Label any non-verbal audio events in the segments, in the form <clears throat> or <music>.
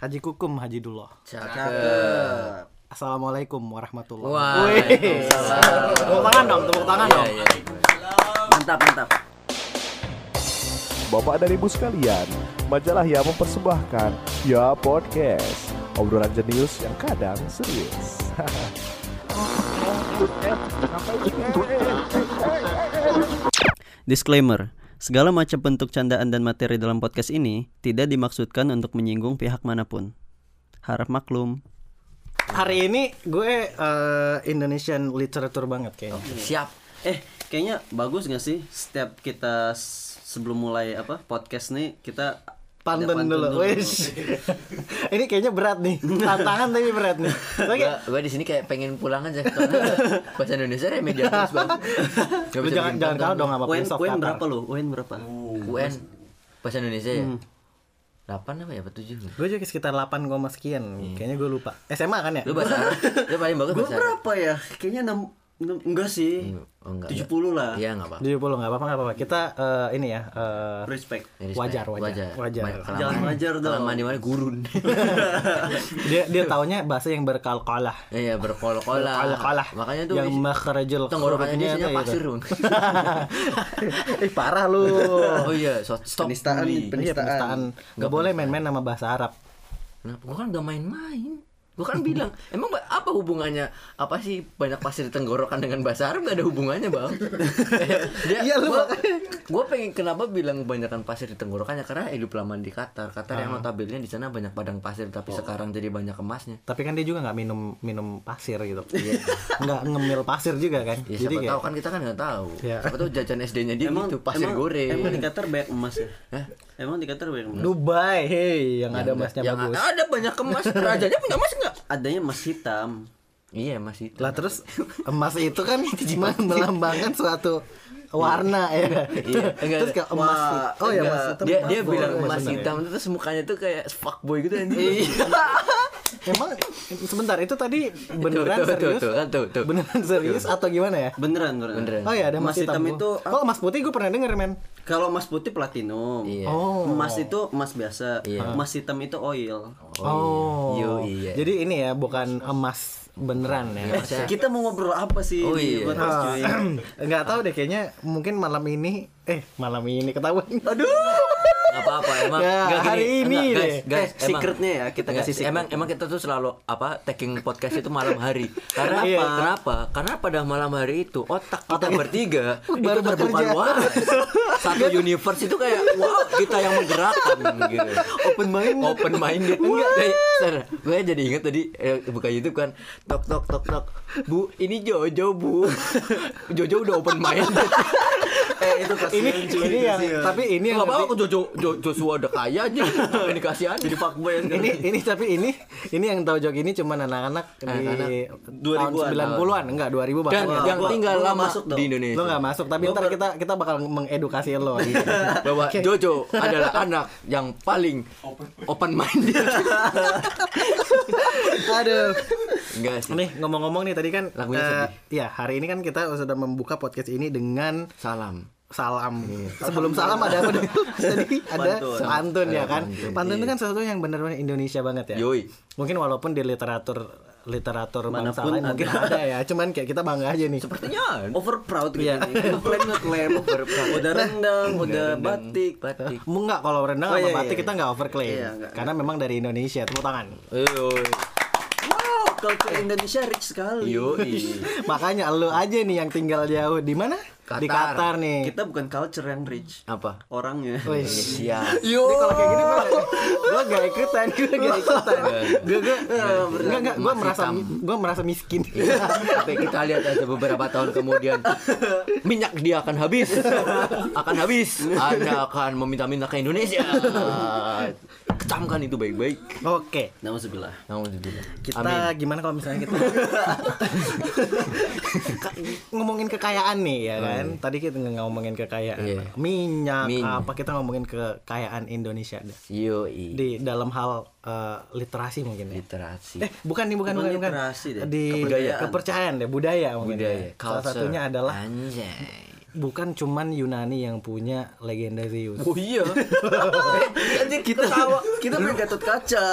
Haji Kukum Haji Dullah. Cakep. Assalamualaikum warahmatullahi Waalaikumsalam. Tepuk tangan dong, tepuk tangan Iya, dong. iya. Mantap, mantap. Bapak dan Ibu sekalian, majalah yang mempersembahkan Ya Podcast Obrolan jenius yang kadang serius Disclaimer, segala macam bentuk candaan dan materi dalam podcast ini tidak dimaksudkan untuk menyinggung pihak mana pun. Harap maklum. Hari ini gue eh, Indonesian literature banget kayaknya. Siap. Eh, kayaknya bagus gak sih setiap kita sebelum mulai apa podcast nih kita Pantun dulu. Wes. <laughs> ini kayaknya berat nih. Tantangan tapi berat nih. Oke. Gua, gua di sini kayak pengen pulang aja karena bahasa Indonesia terus bang. Gak Lu jangan jangan kalah dong sama Prince of UN Qatar. berapa lu? UN berapa? UN bahasa Indonesia ya. 8 apa ya? Apa 7? Gue juga sekitar 8, koma sekian. Kayaknya gue lupa. SMA kan ya? Lu bahasa Arab? Lu paling bagus Gue bahasa berapa ya? Kayaknya 6, enggak sih. Enggak, 70 lah. Iya enggak apa. 70 nggak apa-apa nggak apa-apa. Kita eh, ini ya eh, Respect. Wajar, wajar, wajar. Kalau Jangan mandi- wajar kalau dong. mandi mana gurun. <laughs> dia dia taunya bahasa yang berkal-kalah. Iya berkol-kolah. Berkol-kolah. Makanya tuh yang makhrajul tenggorokannya dia pasir itu. dong. <laughs> Ih parah lu. Oh iya, so- stop Penistaan. Iya penistaan. Gak boleh main-main sama bahasa Arab. Kenapa? Gua kan gak main-main. Gua kan bilang, emang apa hubungannya? Apa sih banyak pasir di tenggorokan dengan bahasa Arab gak ada hubungannya, Bang? <laughs> Dia, Iya, lu gua, gua pengen kenapa bilang kebanyakan pasir di tenggorokannya karena hidup lama di Qatar. Qatar Ah. yang notabene di sana banyak padang pasir Oh. tapi sekarang jadi banyak emasnya. Tapi kan dia juga nggak minum minum pasir gitu. Iya. <laughs> Nggak ngemil pasir juga kan. Ya, Jadi siapa kayak tahu kan kita kan nggak tahu. Iya. Siapa tahu jajan SD-nya dia gitu, pasir emang, goreng. Emang di Qatar banyak emas ya? Hah? Emang di Qatar banyak emas? Dubai, hey, yang ada emasnya yang bagus. ada banyak emas. Rajanya punya emas enggak? Adanya emas hitam. Iya, emas itu. Lah terus emas itu kan <laughs> me- melambangkan suatu warna ya. Iya, enggak, terus kayak emas. Wah, oh ya emas hitam. dia dia bilang iya, emas hitam terus mukanya tuh kayak fuckboy gitu anjing. Iya. <laughs> Emang sebentar itu tadi beneran Tuh, tuh, tuh, serius? tuh, kan, tuh, tuh. Beneran serius atau gimana ya? Beneran, beneran. Beneran. Oh ya ada emas, Emas hitam hitam, itu Oh emas putih gue pernah denger men. Kalau emas putih platinum. Iya. Oh. Emas itu emas biasa. Iya. Emas hitam itu oil. Oh. Yo, iya. Jadi ini ya bukan emas beneran ya. Maksudnya- Kita mau ngobrol apa sih Oh, iya. cuy? <clears throat> Enggak tahu deh kayaknya mungkin malam ini eh malam ini ketahuan. <laughs> Aduh. Apa-apa emang Ya, nggak gini, hari ini enggak, deh. guys, guys, Eh, secretnya ya, kita enggak, kasih secret. emang emang kita tuh selalu apa taking podcast itu malam hari karena Iya. apa kenapa karena pada malam hari itu otak kita bertiga <laughs> itu Baru terbuka bekerja. luas <laughs> satu universe itu kayak wow kita yang menggerakkan gitu Open mind. open minded enggak Sar, gue jadi inget tadi eh, buka YouTube kan tok tok tok tok bu ini Jojo bu. <laughs> Jojo udah open minded <laughs> eh itu ini kasihan cuy. ini yang kasihan. tapi ini yang apa aku Jojo Jo- Joshua udah kaya aja ini kasihan? Jadi fuckboy ini ini tapi ini ini yang tahu jok ini cuman anak-anak di tahun 2000-an. 90-an enggak 2000 bahkan. Dan yang tinggal lama masuk di Indonesia. Lo nggak masuk. Tapi ntar kita kita bakal mengedukasi lo. <laughs> Bahwa Jojo adalah anak yang paling open minded aduh enggak sih nih ngomong-ngomong nih tadi kan Lagunya eh, sedih. ya hari ini kan kita sudah membuka podcast ini dengan salam salam. Sebelum salam ada apa dulu? <laughs> Tadi ada Pantun. pantun ya kan. pantun, Pantun itu iya. kan sesuatu yang benar-benar Indonesia banget ya. Yoi. Mungkin walaupun di literatur literatur bangsa Mana pun lain mungkin ada. ya. Cuman kayak kita bangga aja nih. sepertinya <laughs> over proud gitu Iya. Ngeklaim ngeklaim udah rendang, udah batik. batik Enggak kalau rendang Oh, sama iya, batik iya. kita nggak overclaim. Iya, nggak, Karena memang dari Indonesia. Tepuk tangan. Wow, culture Indonesia rich sekali. Yoi. <laughs> Makanya lu aja nih yang tinggal jauh di mana? Di Qatar. Qatar nih. Kita bukan culture yang rich, apa orangnya. Wih. Siap. Yo. Ini kalau kayak gini gua gua gak ikutan, gua gak ikutan. Gua gua enggak enggak gua Mas merasa gua merasa miskin. <laughs> Tapi kita lihat aja beberapa tahun kemudian minyak dia akan habis, akan habis. Anda akan meminta-minta ke Indonesia. <laughs> Kecamkan itu baik-baik. Oke. Nauzubillah. Namun Kita gimana kalau misalnya kita <laughs> ngomongin kekayaan nih ya kan? Tadi kita ngomongin kekayaan Iya. minyak, Minyak. apa kita ngomongin kekayaan Indonesia deh. Yoi. di dalam hal eh, literasi mungkin ya. Literasi. Eh, bukan nih, bukan, Bukan bukan, bukan. deh, Di kepercayaan deh, budaya mungkin. budaya. ya. Salah satunya adalah anjay. Bukan cuman Yunani yang punya legenda Zeus. Oh iya. <laughs> Anjir kita tawa, kita main Gatot Kaca.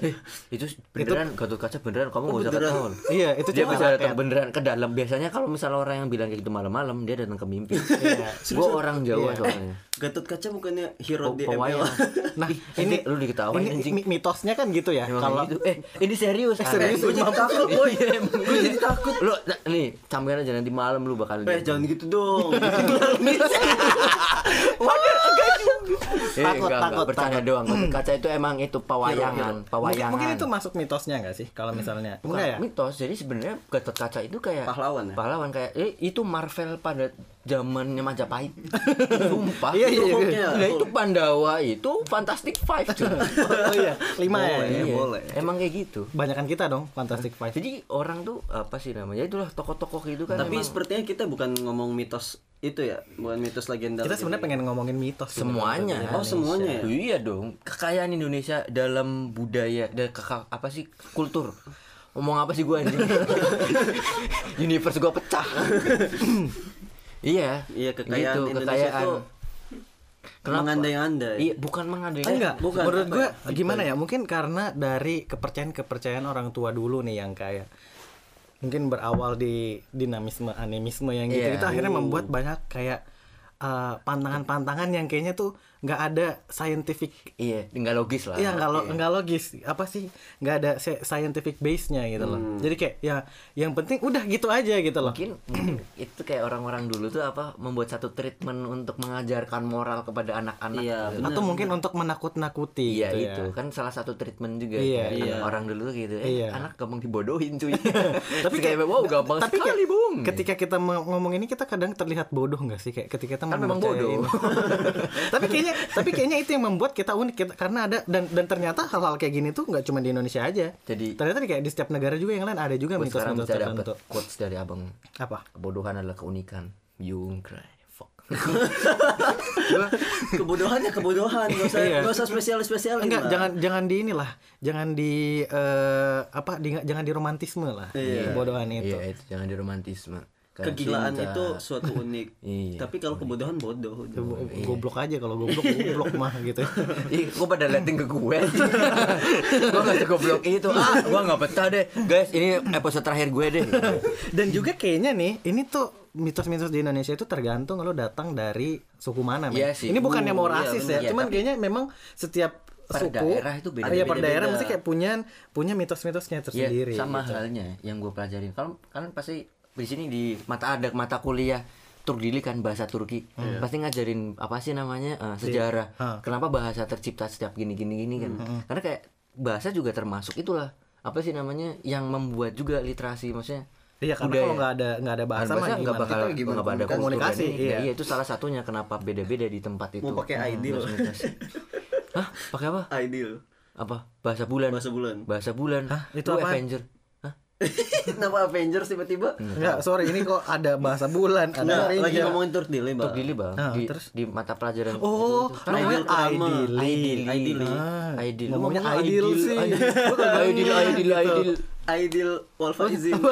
Eh, itu beneran Gatot Kaca beneran kamu nggak usah beneran. ketahuan. Iya, itu Dia bisa datang beneran ke dalam. Biasanya kalau misalnya orang yang bilang kayak gitu malam-malam dia datang ke mimpi. Iya. Gue orang Jawa soalnya. Gatot Kaca bukannya hero di. ML. <laughs> Nah, ini ini lu diketawain ini anjing. mi- mitosnya kan gitu ya. Kalau gitu. eh ini serius. serius, Gue jadi takut boy. Gue jadi takut. Lu nah, nih camkan aja nanti malam lu bakal. Eh jangan gitu dong. Eh, Takut, enggak, takut, enggak, bercanda takut. doang. Kaca itu emang itu pewayangan, mungkin, pewayangan. mungkin itu masuk mitosnya nggak sih? Kalau misalnya Bukan enggak ya? mitos. Jadi sebenarnya Gatot Kaca itu kayak Pahlawan ya? Pahlawan kayak eh, itu Marvel pada zamannya Majapahit. <laughs> Sumpah. Iya, iya, iya. Nah, itu Pandawa itu Fantastic Five cuy. <laughs> Oh iya, lima ya. Boleh. Iya. boleh. Emang kayak gitu. Banyakan kita dong Fantastic Five. Jadi orang tuh apa sih namanya? Itulah tokoh-tokoh gitu kan. Tapi emang sepertinya kita bukan ngomong mitos itu ya, bukan mitos legenda. Kita sebenarnya pengen ngomongin mitos. gitu. semuanya. Oh, semuanya ya? Iya dong. Kekayaan Indonesia dalam budaya dan apa sih kultur. Ngomong apa sih gua anjing? <laughs> Universe gua pecah. Iya. Iya, kekayaan gitu, Indonesia kekayaan. tuh mengandai-andai. Iya, bukan mengandai. Enggak, Bukan, menurut gue ya? gimana ya? Mungkin karena dari kepercayaan-kepercayaan orang tua dulu nih yang kayak mungkin berawal di dinamisme animisme yang gitu Iya. itu akhirnya membuat banyak kayak uh, pantangan-pantangan yang kayaknya tuh nggak ada scientific Iya, nggak logis lah. Iya nggak lo nggak logis apa sih nggak ada scientific base-nya gitu loh Hmm. jadi kayak ya yang penting udah gitu aja gitu loh mungkin mungkin <clears throat> itu kayak orang-orang dulu tuh apa membuat satu treatment untuk mengajarkan moral kepada anak-anak Iya, gitu. benar. atau mungkin untuk menakut-nakuti Iya gitu itu ya. kan salah satu treatment juga Iya, kayak iya. orang dulu gitu eh, Iya. anak gampang dibodohin cuy <laughs> tapi kayak wow gampang tapi sekali kayak bung ketika kita ngomong ini kita kadang terlihat bodoh nggak sih kayak ketika kita Kan memang bodoh. <laughs> tapi kayaknya tapi kayaknya itu yang membuat kita unik kita- karena ada dan dan ternyata hal-hal kayak gini tuh nggak cuma di Indonesia aja. Jadi- ternyata di kayak di setiap negara juga yang lain ada juga mitos-mitos tertentu. quotes dari abang. Apa? Kebodohan adalah keunikan. You cry fuck. <laughs> Kebodohannya kebodohan, nggak usah Iya. nggak usah spesial spesial. enggak jangan jangan di inilah jangan di eh, apa di, jangan di romantisme lah Iya. kebodohan itu. iya itu jangan di romantisme Kegilaan cinta- itu suatu unik. <laughs> Iya. Tapi kalau kebodohan bodoh. Go- goblok aja kalau goblok goblok mah gitu <laughs> Ih, kok pada liatin ke gue <laughs> Gue gak segoblok itu Ah, gue gak betah deh Guys, ini episode terakhir gue deh dan juga kayaknya nih ini tuh mitos-mitos di Indonesia itu tergantung lo datang dari suku mana men. Iya sih. ini bukannya mau iya, rasis bener. ya Iya, cuman tapi- kayaknya memang setiap Per suku daerah itu beda- iya per daerah mesti kayak punya punya mitos-mitosnya Ya, tersendiri sama gitu. halnya yang gue pelajarin Kalau kalian pasti di sini di mata ada mata kuliah Turkdili kan bahasa Turki pasti ngajarin apa sih namanya eh, sejarah Ah. kenapa bahasa tercipta setiap gini gini gini kan karena kayak bahasa juga termasuk itulah apa sih namanya yang membuat juga literasi maksudnya Iya karena budaya. kalau nggak ada nggak ada bahasa mah nggak bakal nggak ada komunikasi kultur kan. iya. iya itu salah satunya kenapa beda-beda di tempat itu Mau pakai ideal. Komunikasi. <laughs> Hah pakai apa Ideal. apa bahasa bulan Bahasa bulan. bahasa bulan Hah, itu Lu apaan? Avenger? <laughs> Kenapa Avengers tiba-tiba? Enggak, sorry ini kok ada bahasa bulan, ada Nah, Ranger. lagi ngomongin Turk Dili, Bang. Turkdili bang Ah, di, terus? di mata pelajaran Oh, itu. namanya Ideal Krama. Ideally. Ideally. Ah, Ideal. ngomongnya ideal sih. Ideal, ideal, ideal, ideal. Ideal Wolfaizin. <laughs>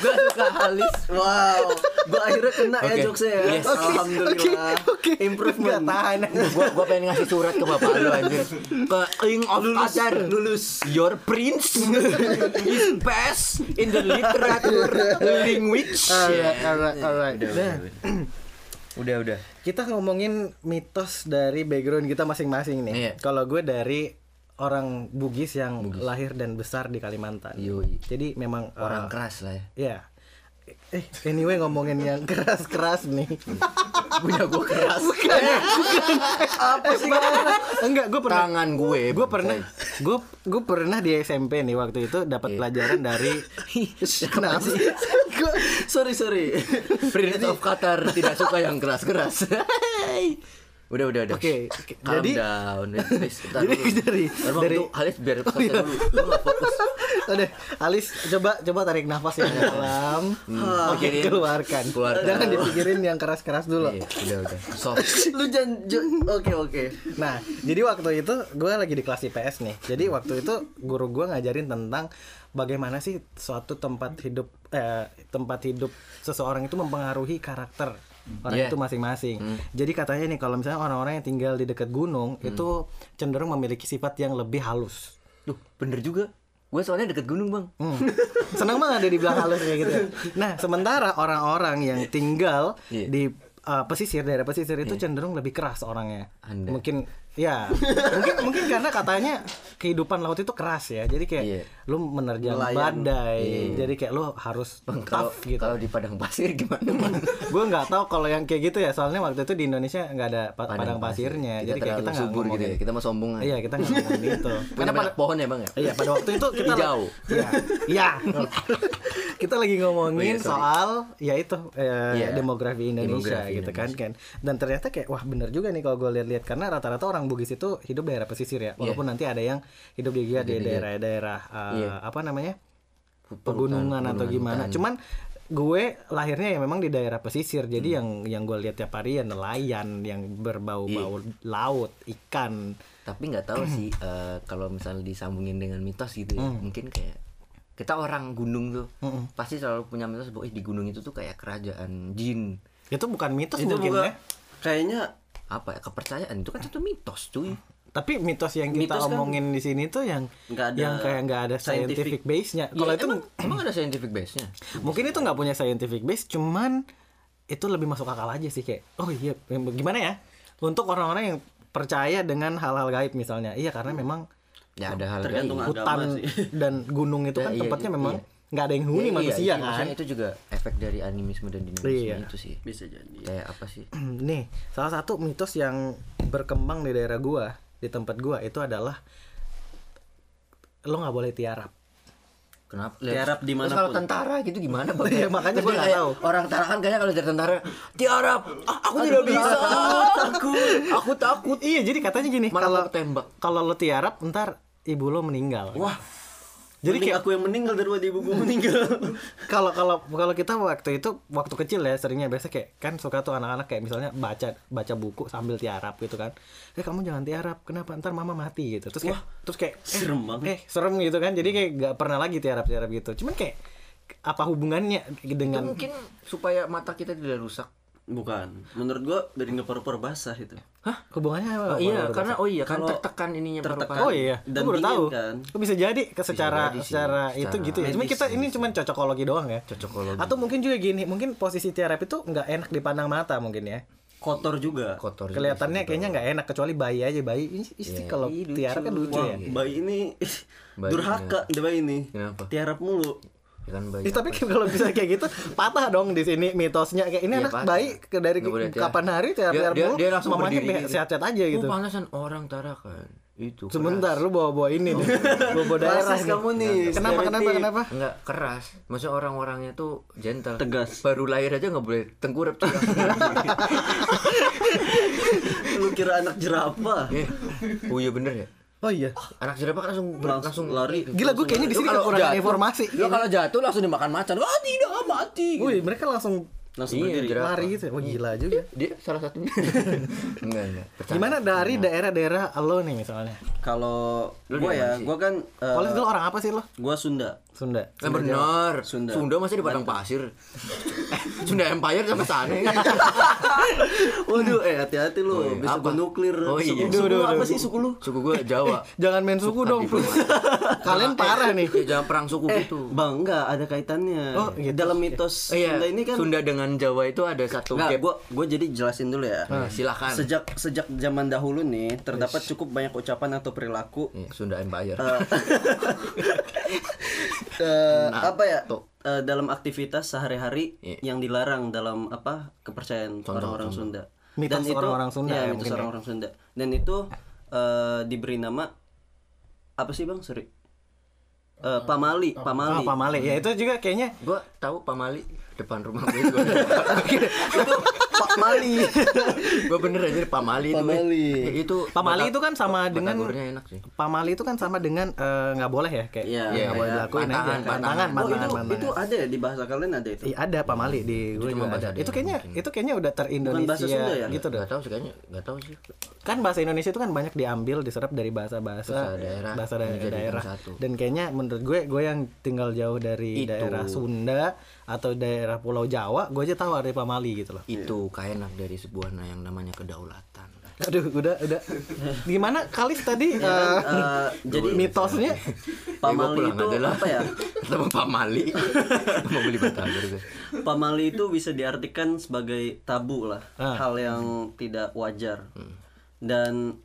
Gue suka halis. wow, gua akhirnya kena ya Oke. jokesnya ya. Yes. Alhamdulillah. Oke, Improvement. Nggak tahan. Gua gua pengen ngasih surat ke bapak lu anjir. Ke King of Qatar. lulus. Your prince is best in the literature language. Alright, alright, alright. Nah, Udah, udah. kita ngomongin mitos dari background kita masing-masing nih. Iya. Kalau gue dari orang Bugis yang lahir dan besar di Kalimantan. Yoi. Jadi memang Orang uh, keras lah ya. ya. Eh, anyway ngomongin yang keras-keras nih. <laughs> Punya gua keras. bukan, bukan. Apa sih? <laughs> Enggak, gue pernah Tangan gue. gue pernah gue gue pernah di SMP nih waktu itu dapat pelajaran dari <laughs> kenapa sih Gua- sorry sorry. Prince of Qatar tidak suka yang keras-keras. Udah, udah, udah. Oke, oke. Calm Jadi- down. Please, Jadi dulu. dari- Bang, dari- tuh, Halis biar Oh, selesai iya. dulu. Lu nggak fokus. <laughs> Udah, Alis coba coba tarik nafas yang dalam. Oke, Pikirin. keluarkan. Keluarkan. Jangan dipikirin yang keras-keras dulu. Iya, udah, udah. Soft. <laughs> Lu jangan Oke oke. Nah, jadi waktu itu gue lagi di kelas IPS nih. Jadi waktu itu guru gue ngajarin tentang bagaimana sih suatu tempat hidup eh, tempat hidup seseorang itu mempengaruhi karakter orang Yeah. itu masing-masing. Jadi katanya nih kalau misalnya orang-orang yang tinggal di dekat gunung itu cenderung memiliki sifat yang lebih halus. Duh, bener juga. Gue soalnya deket gunung, Bang. Hmm. Senang banget dia dibilang halus kayak gitu. ya. <laughs> Nah, sementara orang-orang yang tinggal Iya. di uh, pesisir daerah pesisir itu cenderung lebih keras orangnya. Anda. Mungkin ya, mungkin mungkin karena katanya kehidupan laut itu keras ya. Jadi kayak Iya. lu menerjang Nelayan. badai. Jadi kayak lu harus Bang, kalau gitu. kalau di padang pasir gimana, <laughs> gue nggak tahu kalau yang kayak gitu ya. Soalnya waktu itu di Indonesia nggak ada pa- padang, pasirnya. Jadi kayak kita nggak subur gitu ya. Kita mau sombong aja. Iya, kita nggak ngomongin <laughs> itu. Karena pada pohon ya, Bang ya? Iya pada waktu itu kita Hijau. Iya. Iya. <laughs> kita lagi ngomongin Oh iya, soal ya itu eh, Iya. demografi Indonesia Demografi gitu kan kan. Dan ternyata kayak wah bener juga nih kalau gue lihat-lihat karena rata-rata orang Bugis itu hidup daerah pesisir ya. Walaupun nanti ada yang hidup di di daerah-daerah eh, Iya. apa namanya? Pegunungan atau gimana. hutan. Cuman gue lahirnya ya memang di daerah pesisir. Hmm. Jadi yang yang gue lihat tiap hari ya nelayan yang berbau-bau Iya. laut, ikan. Tapi nggak tahu sih <clears throat> eh, kalau misalnya disambungin dengan mitos gitu ya. Hmm. Mungkin kayak kita orang gunung tuh pasti selalu punya mitos bahwa "Ih, di gunung itu tuh kayak kerajaan jin Itu bukan mitos Itu mungkin bukan ya. kayaknya apa ya kepercayaan itu kan itu mitos cuy Tapi mitos yang kita Mitos kan omongin di sini tuh yang nggak ada yang kayak nggak ada scientific. scientific, base-nya. Kalau Ya, itu emang, <clears throat> emang ada scientific base nya mungkin itu nggak punya scientific base, cuman itu lebih masuk akal aja sih kayak oh iya gimana ya untuk orang-orang yang percaya dengan hal-hal gaib misalnya. Iya karena memang ya ada hal Tergantung gaib. hutan sih. dan gunung itu Ya, kan iya, tempatnya iya. memang nggak ada yang huni Iya, manusia iya, kan. itu juga efek dari animisme dan dinamisme Iya. itu sih bisa jadi. kayak apa sih <clears throat> Nih, salah satu mitos yang berkembang di daerah gua, di tempat gua itu adalah lo nggak boleh tiarap. kenapa Tiarap Terus di mana pun. kalau tentara gitu gimana Bang? <laughs> Iya, makanya dia nggak tahu. orang tentara kan kayaknya kalau jadi tentara tiarap ah, aku tidak bisa takut aku takut Iya, jadi katanya gini, Malah kalau aku ketembak. kalau lo tiarap ntar ibu lo meninggal. Wah. Jadi kayak- aku yang meninggal daripada ibu gue meninggal. <laughs> Kalau kalau kalau kita waktu itu waktu kecil ya seringnya biasa kayak kan suka tuh anak-anak kayak misalnya baca baca buku sambil tiarap gitu kan. Eh kamu jangan tiarap, kenapa? Ntar mama mati gitu. Terus kayak terus kayak eh, serem banget. Eh, serem gitu kan. Jadi kayak nggak pernah lagi tiarap-tiarap gitu. Cuman kayak apa hubungannya dengan mungkin supaya mata kita tidak rusak Bukan. Menurut gua dari ngeper-per basah itu. hah hubungannya apa? Oh, iya karena oh iya kan Kalau tertekan ininya tertekan. paru-paru. Oh iya, Dan gue baru tahu. kan. Oh, bisa jadi ke secara jadi sih. secara itu Secara gitu ya. Cuma medis kita ini cuma cocokologi doang ya. Cocokologi. Atau mungkin juga gini, mungkin posisi tiarap itu nggak enak dipandang mata mungkin ya. Kotor juga. kotor juga Kelihatannya kayaknya nggak enak kecuali bayi aja bayi. Ini istri Iya, kalau tiarap kan lucu Wah, ya. bayi ini Bayi durhaka bayi ini. Kenapa? Tiarap mulu. Ya kan bayi Ih, tapi kalau bisa kayak gitu patah dong di sini mitosnya kayak ini Iya, anak patah. bayi ke dari boleh kapan hari tiarap Dia- tiarap dia- dia langsung mamanya gitu. sehat-sehat aja gitu. Oh, panasan orang tarakan. Itu. Sebentar lu bawa-bawa ini nih. <laughs> Bawa-bawa daerah Rasis nih. kamu nih, Kenapa kenapa stereotip. kenapa? Enggak keras. Maksudnya orang-orangnya tuh gentle. Tegas. Baru lahir aja nggak boleh tengkurap tuh. <laughs> Lu kira anak jerapah? Eh, oh iya bener ya. Oh iya. Anak jerapah kan langsung ber- langsung lari. Gila gue kayaknya di sini kalau kekurangan informasi. Lu kalau jatuh langsung dimakan macan. Wah, tidak mati. Wih, mereka langsung Langsung Iya, berdiri. lari gitu. Wah, gila juga. Dia salah satunya. <laughs> enggak, enggak. Gimana dari daerah-daerah lo nih misalnya? Kalau dari ya, gua kan eh, Kalau itu lo orang apa sih lo? gua Sunda. Sunda. Eh benar. Sunda. Sunda. masih di padang pasir. Eh, Sunda Empire sampai sana. <laughs> Waduh, eh hati-hati lu, Oh, iya. bisa Apa? nuklir. Oh, iya. Suku, suku apa sih suku lu? Suku gua Jawa. <laughs> Jangan main suku dong. Kalian parah nih. Ya, jangan perang suku Eh, gitu. Bang, enggak ada kaitannya. Oh, gitu. Dalam mitos Eh, iya. Sunda ini kan Sunda dengan Jawa itu ada satu Enggak, gap. gua gua jadi jelasin dulu ya. Nah, silakan. Sejak sejak zaman dahulu nih terdapat cukup banyak ucapan atau perilaku Iya, Sunda Empire. <laughs> eh, Nah, apa ya? eh, dalam aktivitas sehari-hari Iya. yang dilarang dalam apa kepercayaan orang-orang. Sunda. Mitos orang-orang Sunda Iya, ya, mitos ya. orang-orang Sunda. Dan itu eh, diberi nama apa sih bang? Sorry. Eh, pamali, pamali. Oh, pamale. Ya itu juga kayaknya Gua tahu pamali depan rumah gue gue itu Pak Mali. gue bener aja Pak Mali itu Pamali. Eh, itu Pak Mali itu kan sama dengan enak sih Pamali itu kan sama dengan eh, nggak boleh ya kayak Iya, nggak iya, boleh iya. dilakuin aja Pantangan, pantangan pantangan. Oh, itu ada ya di bahasa kalian ada itu. Iya, ada Pamali di gue cuma juga bahasa ada. Itu kayaknya itu kayaknya udah terindonesia bahasa ya? gitu deh. nggak tahu sih kayaknya nggak tahu sih Kan bahasa Indonesia itu kan banyak diambil diserap dari bahasa-bahasa Bahasa daerah, bahasa daerah. Dan kayaknya menurut gue gue yang tinggal jauh dari Itu. daerah Sunda atau daerah Pulau Jawa, gue aja tahu arti Pamali gitu loh. itu kaenak dari sebuah nah yang namanya kedaulatan Aduh, udah udah. Gimana Kalis tadi eh, Eh, jadi mitosnya Pak Ya, gua Mali pulang itu aja lah. apa ya? ketemu Pak Mali <laughs> mau beli batagor gue Pamali itu bisa diartikan sebagai tabu lah, Ah. hal yang tidak wajar. Dan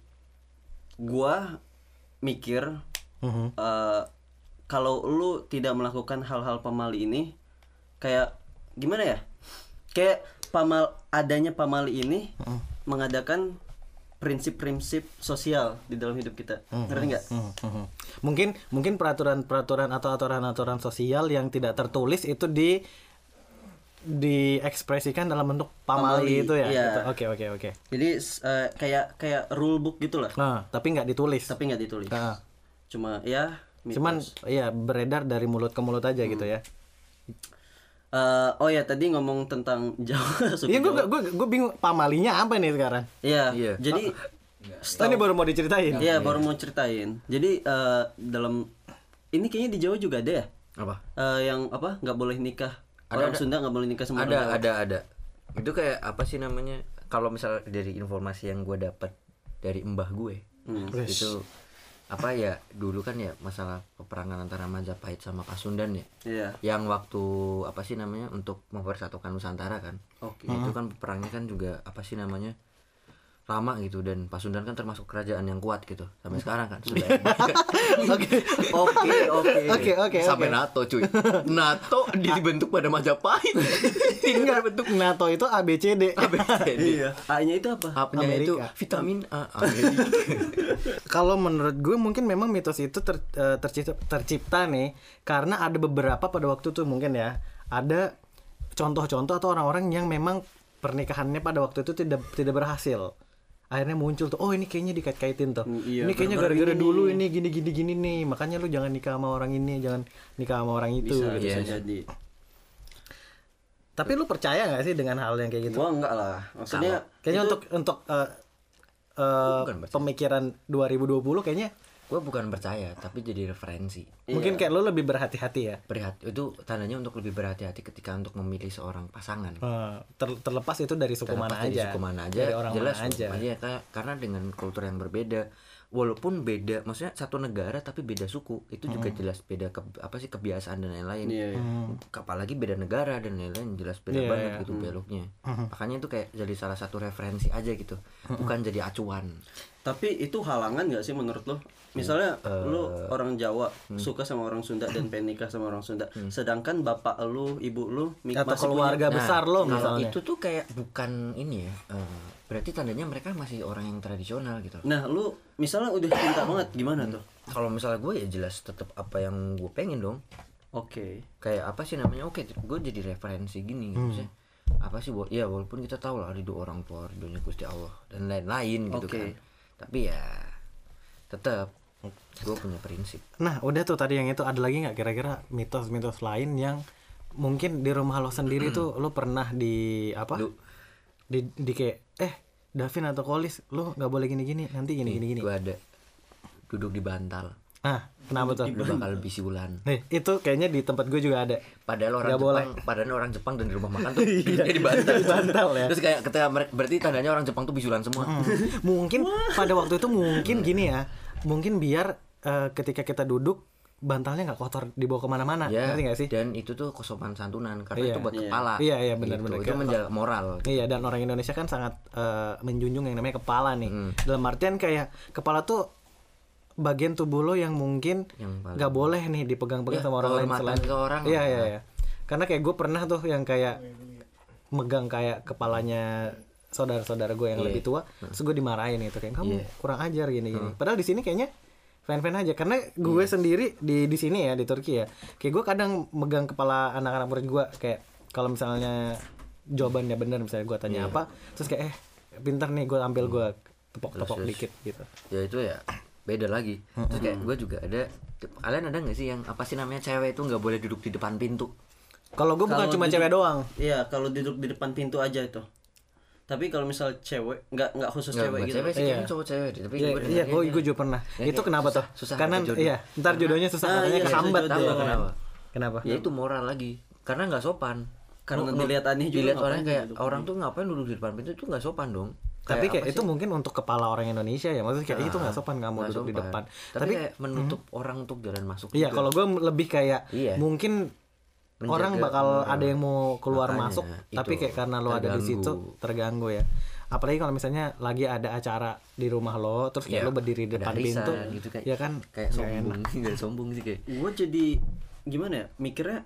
gua mikir Mhm. eh, kalau lu tidak melakukan hal-hal pamali ini, kayak gimana ya? Kayak pamal adanya pamali ini mengadakan prinsip-prinsip sosial di dalam hidup kita. Ngerti nggak? Hmm, hmm, hmm. Mungkin mungkin peraturan-peraturan atau aturan-aturan sosial yang tidak tertulis itu di diekspresikan dalam bentuk pamali, Pamali, itu ya. iya. gitu. Oke oke oke. Jadi eh, kayak kayak rule book gitulah, Nah, tapi nggak ditulis. tapi nggak ditulis. Nah, Cuma ya mitos. cuman ya beredar dari mulut ke mulut aja gitu ya. Eh, oh ya tadi ngomong tentang <laughs> Jawa Iya, gue gue gue bingung pamalinya apa nih sekarang. Iya. Iya. Jadi Oh, ini baru mau diceritain. Iya baru mau ceritain. Jadi eh, dalam ini kayaknya di Jawa juga ada ya. apa Eh, yang apa nggak boleh nikah orang Sunda nggak boleh nikah sama orang ada ada ada itu kayak apa sih namanya kalau misal dari informasi yang gue dapat dari mbah gue itu apa ya dulu kan ya masalah peperangan antara Majapahit sama Pasundan ya Iya. yang waktu apa sih namanya untuk mempersatukan Nusantara kan Oke. itu kan peperangnya kan juga apa sih namanya lama gitu dan Pasundan kan termasuk kerajaan yang kuat gitu sampai sekarang kan <laughs> sudah <laughs> Oke. Oke oke. Oke oke sampai oke. NATO cuy <laughs> NATO dibentuk pada Majapahit Enggak bentuk NATO itu ABCD. Iya. A-nya itu apa? Apanya itu Amerika. vitamin A. Kalau menurut gue mungkin memang mitos itu ter- eh, tercipta, tercipta nih karena ada beberapa pada waktu tuh mungkin ya ada contoh-contoh atau orang-orang yang memang pernikahannya pada waktu itu tidak tidak berhasil. Akhirnya muncul tuh, oh ini kayaknya dikait-kaitin tuh. Hmm, iya, ini kayaknya gara-gara dulu ini gini-gini gini nih, makanya lu jangan nikah sama orang ini, jangan nikah sama orang itu. Bisa, gitu. bisa Iya. jadi. Tapi lu percaya nggak sih dengan hal yang kayak gitu? Gua enggak lah. Maksudnya Kayaknya itu- untuk untuk eh, eh, bukan percaya. pemikiran 2020 kayaknya gue bukan percaya tapi jadi referensi. Mungkin kayak lu lebih berhati-hati ya. berhati itu tandanya untuk lebih berhati-hati ketika untuk memilih seorang pasangan. Eh, ter- terlepas itu dari suku Terlepas mana dari aja. suku mana aja Dari orang jelas mana aja. Iya, ka- karena dengan kultur yang berbeda. Walaupun beda maksudnya satu negara tapi beda suku itu juga jelas beda ke, apa sih kebiasaan dan lain-lain. Iya, iya. apalagi beda negara dan lain-lain jelas beda Iya, banget iya. gitu beloknya. Makanya itu kayak jadi salah satu referensi aja gitu. Bukan jadi acuan Tapi itu halangan nggak sih menurut lo? Misalnya Eh, lu orang Jawa hmm. suka sama orang Sunda dan pengen nikah sama orang Sunda, sedangkan bapak lu, ibu lu mi- Atau keluarga punya- besar lo kalau misalnya. itu tuh kayak bukan ini ya eh, berarti tandanya mereka masih orang yang tradisional gitu Nah, lu misalnya udah cinta banget gimana tuh? kalau misalnya gue ya jelas tetap apa yang gue pengen dong Oke. kayak apa sih namanya oke gue jadi referensi gini gitu maksudnya apa sih ya walaupun kita tahu lah ridho orang tua ridhonya gusti allah dan lain-lain gitu Oke. kan tapi ya tetap gue punya prinsip Nah, udah tuh tadi yang itu ada lagi nggak kira-kira mitos-mitos lain yang mungkin di rumah lo sendiri tuh lo pernah di apa? Lu- Di, di kayak eh Davin atau Kolis lo nggak boleh gini-gini nanti gini-gini gini. gue ada duduk di bantal Nah, kenapa tuh? lu bakal bisiulan Nih, itu kayaknya di tempat gue juga ada. padahal orang Nggak Jepang boleh. padahal orang Jepang dan di rumah makan tuh <laughs> duduknya di bantal <laughs> Di bantal ya. terus kayak ketika mereka berarti tandanya orang Jepang tuh bisulan semua mungkin pada waktu itu mungkin gini ya mungkin biar eh, ketika kita duduk bantalnya nggak kotor dibawa ke mana-mana ya ngerti nggak sih dan itu tuh kesopan santunan karena Iya. itu buat Iya. kepala Iya, iya, benar-benar. Gitu. itu menjaga moral iya dan orang Indonesia kan sangat eh, menjunjung yang namanya kepala nih Hmm. dalam artian kayak kepala tuh bagian tubuh lo yang mungkin nggak boleh nih dipegang-pegang Ya, sama orang lain selain ke orang. iya iya iya karena kayak gue pernah tuh yang kayak megang kayak kepalanya saudara-saudara gue yang Iya. lebih tua terus gue dimarahin itu kayak kamu Iya. kurang ajar gini gini padahal di sini kayaknya fan-fan aja karena gue Iya. sendiri di di sini ya di Turki ya kayak gue kadang megang kepala anak-anak murid gue kayak kalau misalnya jawabannya benar misalnya gue tanya apa terus kayak eh pinter nih gue ambil gue tepok-tepok dikit gitu ya itu ya beda lagi terus kayak gue juga ada kalian ada nggak sih yang apa sih namanya cewek itu nggak boleh duduk di depan pintu kalau gue bukan cuma duduk- cewek doang Iya, kalau duduk di depan pintu aja itu. Tapi kalau misal cewek, nggak nggak khusus nggak cewek gitu. cewek sih Iya. cowok cewek tapi Iya, gua iya, gue gue juga pernah. Ya, itu kenapa susah- tuh? susah Karena jodoh. iya, ntar jodohnya susah Ah, katanya iya, kesambat susah tuh. kenapa Kenapa? ya itu moral lagi karena nggak sopan Karena dilihat aneh juga dilihat orang kayak orang tuh ngapain duduk di depan pintu itu nggak sopan dong Tapi kayak itu sih? mungkin untuk kepala orang Indonesia ya, maksudnya kayak Ah, itu nggak sopan nggak mau nggak duduk di sopan. depan. tapi, Tapi kayak menutup orang untuk jalan masuk iya, kalau gue lebih kayak Iya. mungkin Menjaga orang bakal moral. ada yang mau keluar Makanya, masuk, itu, tapi kayak karena lo ada di situ terganggu ya. Apalagi kalau misalnya lagi ada acara di rumah lo, terus kayak Iya, lo berdiri di depan arisan pintu, gitu kayak ya kan? kayak sombong enak. <laughs> nggak sombong sih kayak Gue jadi gimana ya? Mikirnya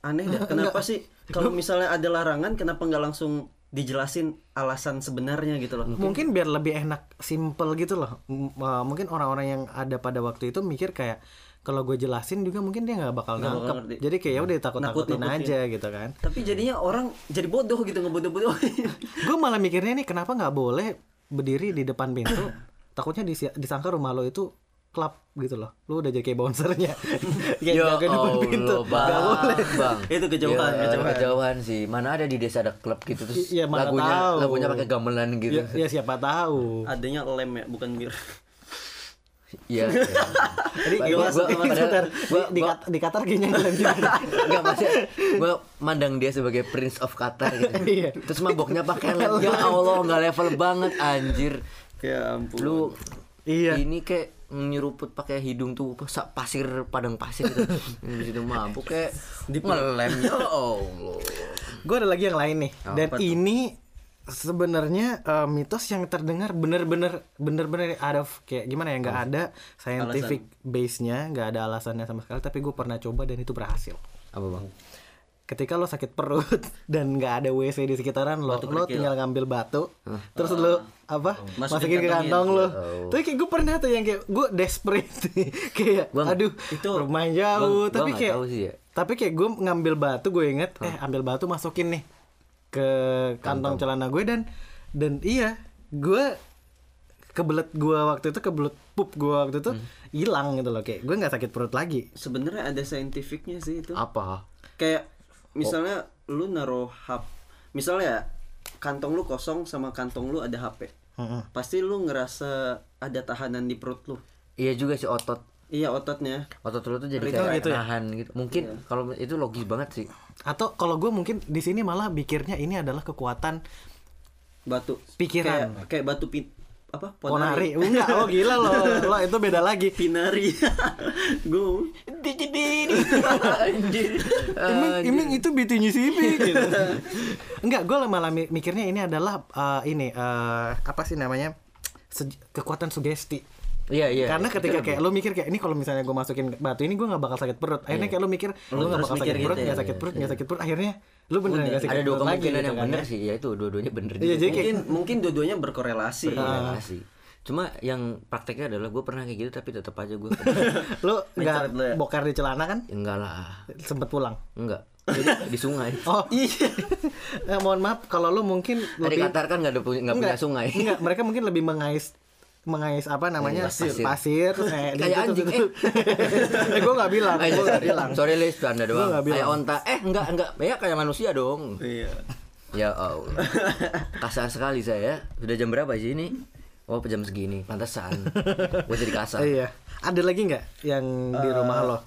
aneh dah. <laughs> Kenapa sih kalau misalnya ada larangan, kenapa nggak langsung dijelasin alasan sebenarnya gitu loh? mungkin biar lebih enak simple gitu loh M- uh, mungkin orang-orang yang ada pada waktu itu mikir kayak kalau gue jelasin juga mungkin dia nggak bakal Nggak bakal nangkep ngerti. jadi kayak ya udah takut takutin aja gitu kan Tapi jadinya orang jadi bodoh gitu ngebodoh-bodohin. <laughs> gue malah mikirnya nih kenapa nggak boleh berdiri di depan pintu <coughs> takutnya disangka rumah lo itu klub gitu loh lu udah jadi kayak bouncernya <laughs> kayak Ya jaga depan pintu bang, Nggak boleh bang. Itu kejauhan, Ya, kejauhan. kejauhan sih. Mana ada di desa ada klub gitu terus Iya, mana lagunya tahu. lagunya pakai gamelan gitu. ya, ya siapa tahu Adanya lem ya, bukan bir. Iya. <laughs> iya. jadi Gua- gua, gua- gua, padahal- di, gua- di, gua- Qatar kayaknya ngelem juga <laughs> Enggak maksudnya gue mandang dia sebagai Prince of Qatar gitu. Iya. Terus maboknya pakai lem. Ya Allah, nggak level banget anjir. Ya ampun. Lu Iya. ini kayak nyeruput pakai hidung tuh pasir padang pasir gitu. <laughs> Di situ mabuk kayak ngelem ya Allah. gue ada lagi yang lain nih dan Apa tuh? ini sebenarnya eh, mitos yang terdengar bener-bener bener-bener of kayak gimana ya nggak ada scientific base-nya nggak ada alasannya sama sekali tapi gue pernah coba dan itu berhasil Apa bang? ketika lo sakit perut <laughs> dan nggak ada WC di sekitaran lo lo tinggal ngambil batu terus lo apa? Masukin, Masukin ke kantong lo tapi kayak gue pernah tuh yang kayak gue desperate <laughs> kayak Gua- aduh itu rumah jauh gua- gua tapi kayak sih ya. tapi kayak gue ngambil batu gue inget eh ambil batu masukin nih ke kantong celana gue dan dan iya gue kebelet gue waktu itu kebelet pup gue waktu itu hilang gitu loh kayak gue nggak sakit perut lagi. Sebenarnya ada saintifiknya sih itu. Apa? Kayak misalnya lu naruh hap misalnya ya, kantong lu kosong sama kantong lu ada HP. Heeh. Pasti lu ngerasa ada tahanan di perut lu. Iya juga sih otot Iya ototnya. otot lu tuh jadi Ritual kayak gitu ya? nahan gitu. Mungkin kalau itu logis banget sih. atau kalau gue mungkin di sini malah pikirnya ini adalah kekuatan Batu. Pikiran. Kayak, kayak batu pin apa? ponari enggak lo gila lo lo itu beda lagi Pinari. Gue. Iming, iming itu bitinya Sipi gitu. <laughs> Enggak, gue malah mi- mikirnya ini adalah eh, ini eh, apa sih namanya Se- kekuatan sugesti. Iya iya. Karena ketika kayak lo mikir kayak ini kalau misalnya gue masukin batu ini gue nggak bakal sakit perut. Akhirnya kayak lo mikir lo nggak terus bakal sakit gitu perut, ya. nggak sakit perut, nggak sakit perut. Akhirnya lo beneran nggak sakit ada dua perut lagi kemungkinan gitu yang kan benar ya. sih. Ya itu dua-duanya bener Iya, jadi kayak mungkin mungkin dua-duanya berkorelasi. Berkorelasi. Cuma yang prakteknya adalah gue pernah kayak gitu tapi tetap aja gue lo <laughs> nggak ya? bokar di celana kan? enggak lah Sempet pulang. enggak jadi di sungai <laughs> Oh iya. <laughs> Eh, mohon maaf kalau lo mungkin lebih Qatar kan nggak ada punya nggak punya sungai Enggak, mereka mungkin lebih mengais mengais apa namanya Pasir. pasir, terus kayak Kayak anjing, eh. eh gue nggak bilang gue nggak bilang. sorry Lis anda doang. kayak onta. Eh enggak enggak ya kayak manusia dong. Iya. ya Allah kasar sekali saya. Sudah jam berapa sih ini? Oh jam segini. Pantesan. Gue jadi kasar. Eh, iya. Ada lagi nggak yang di rumah lo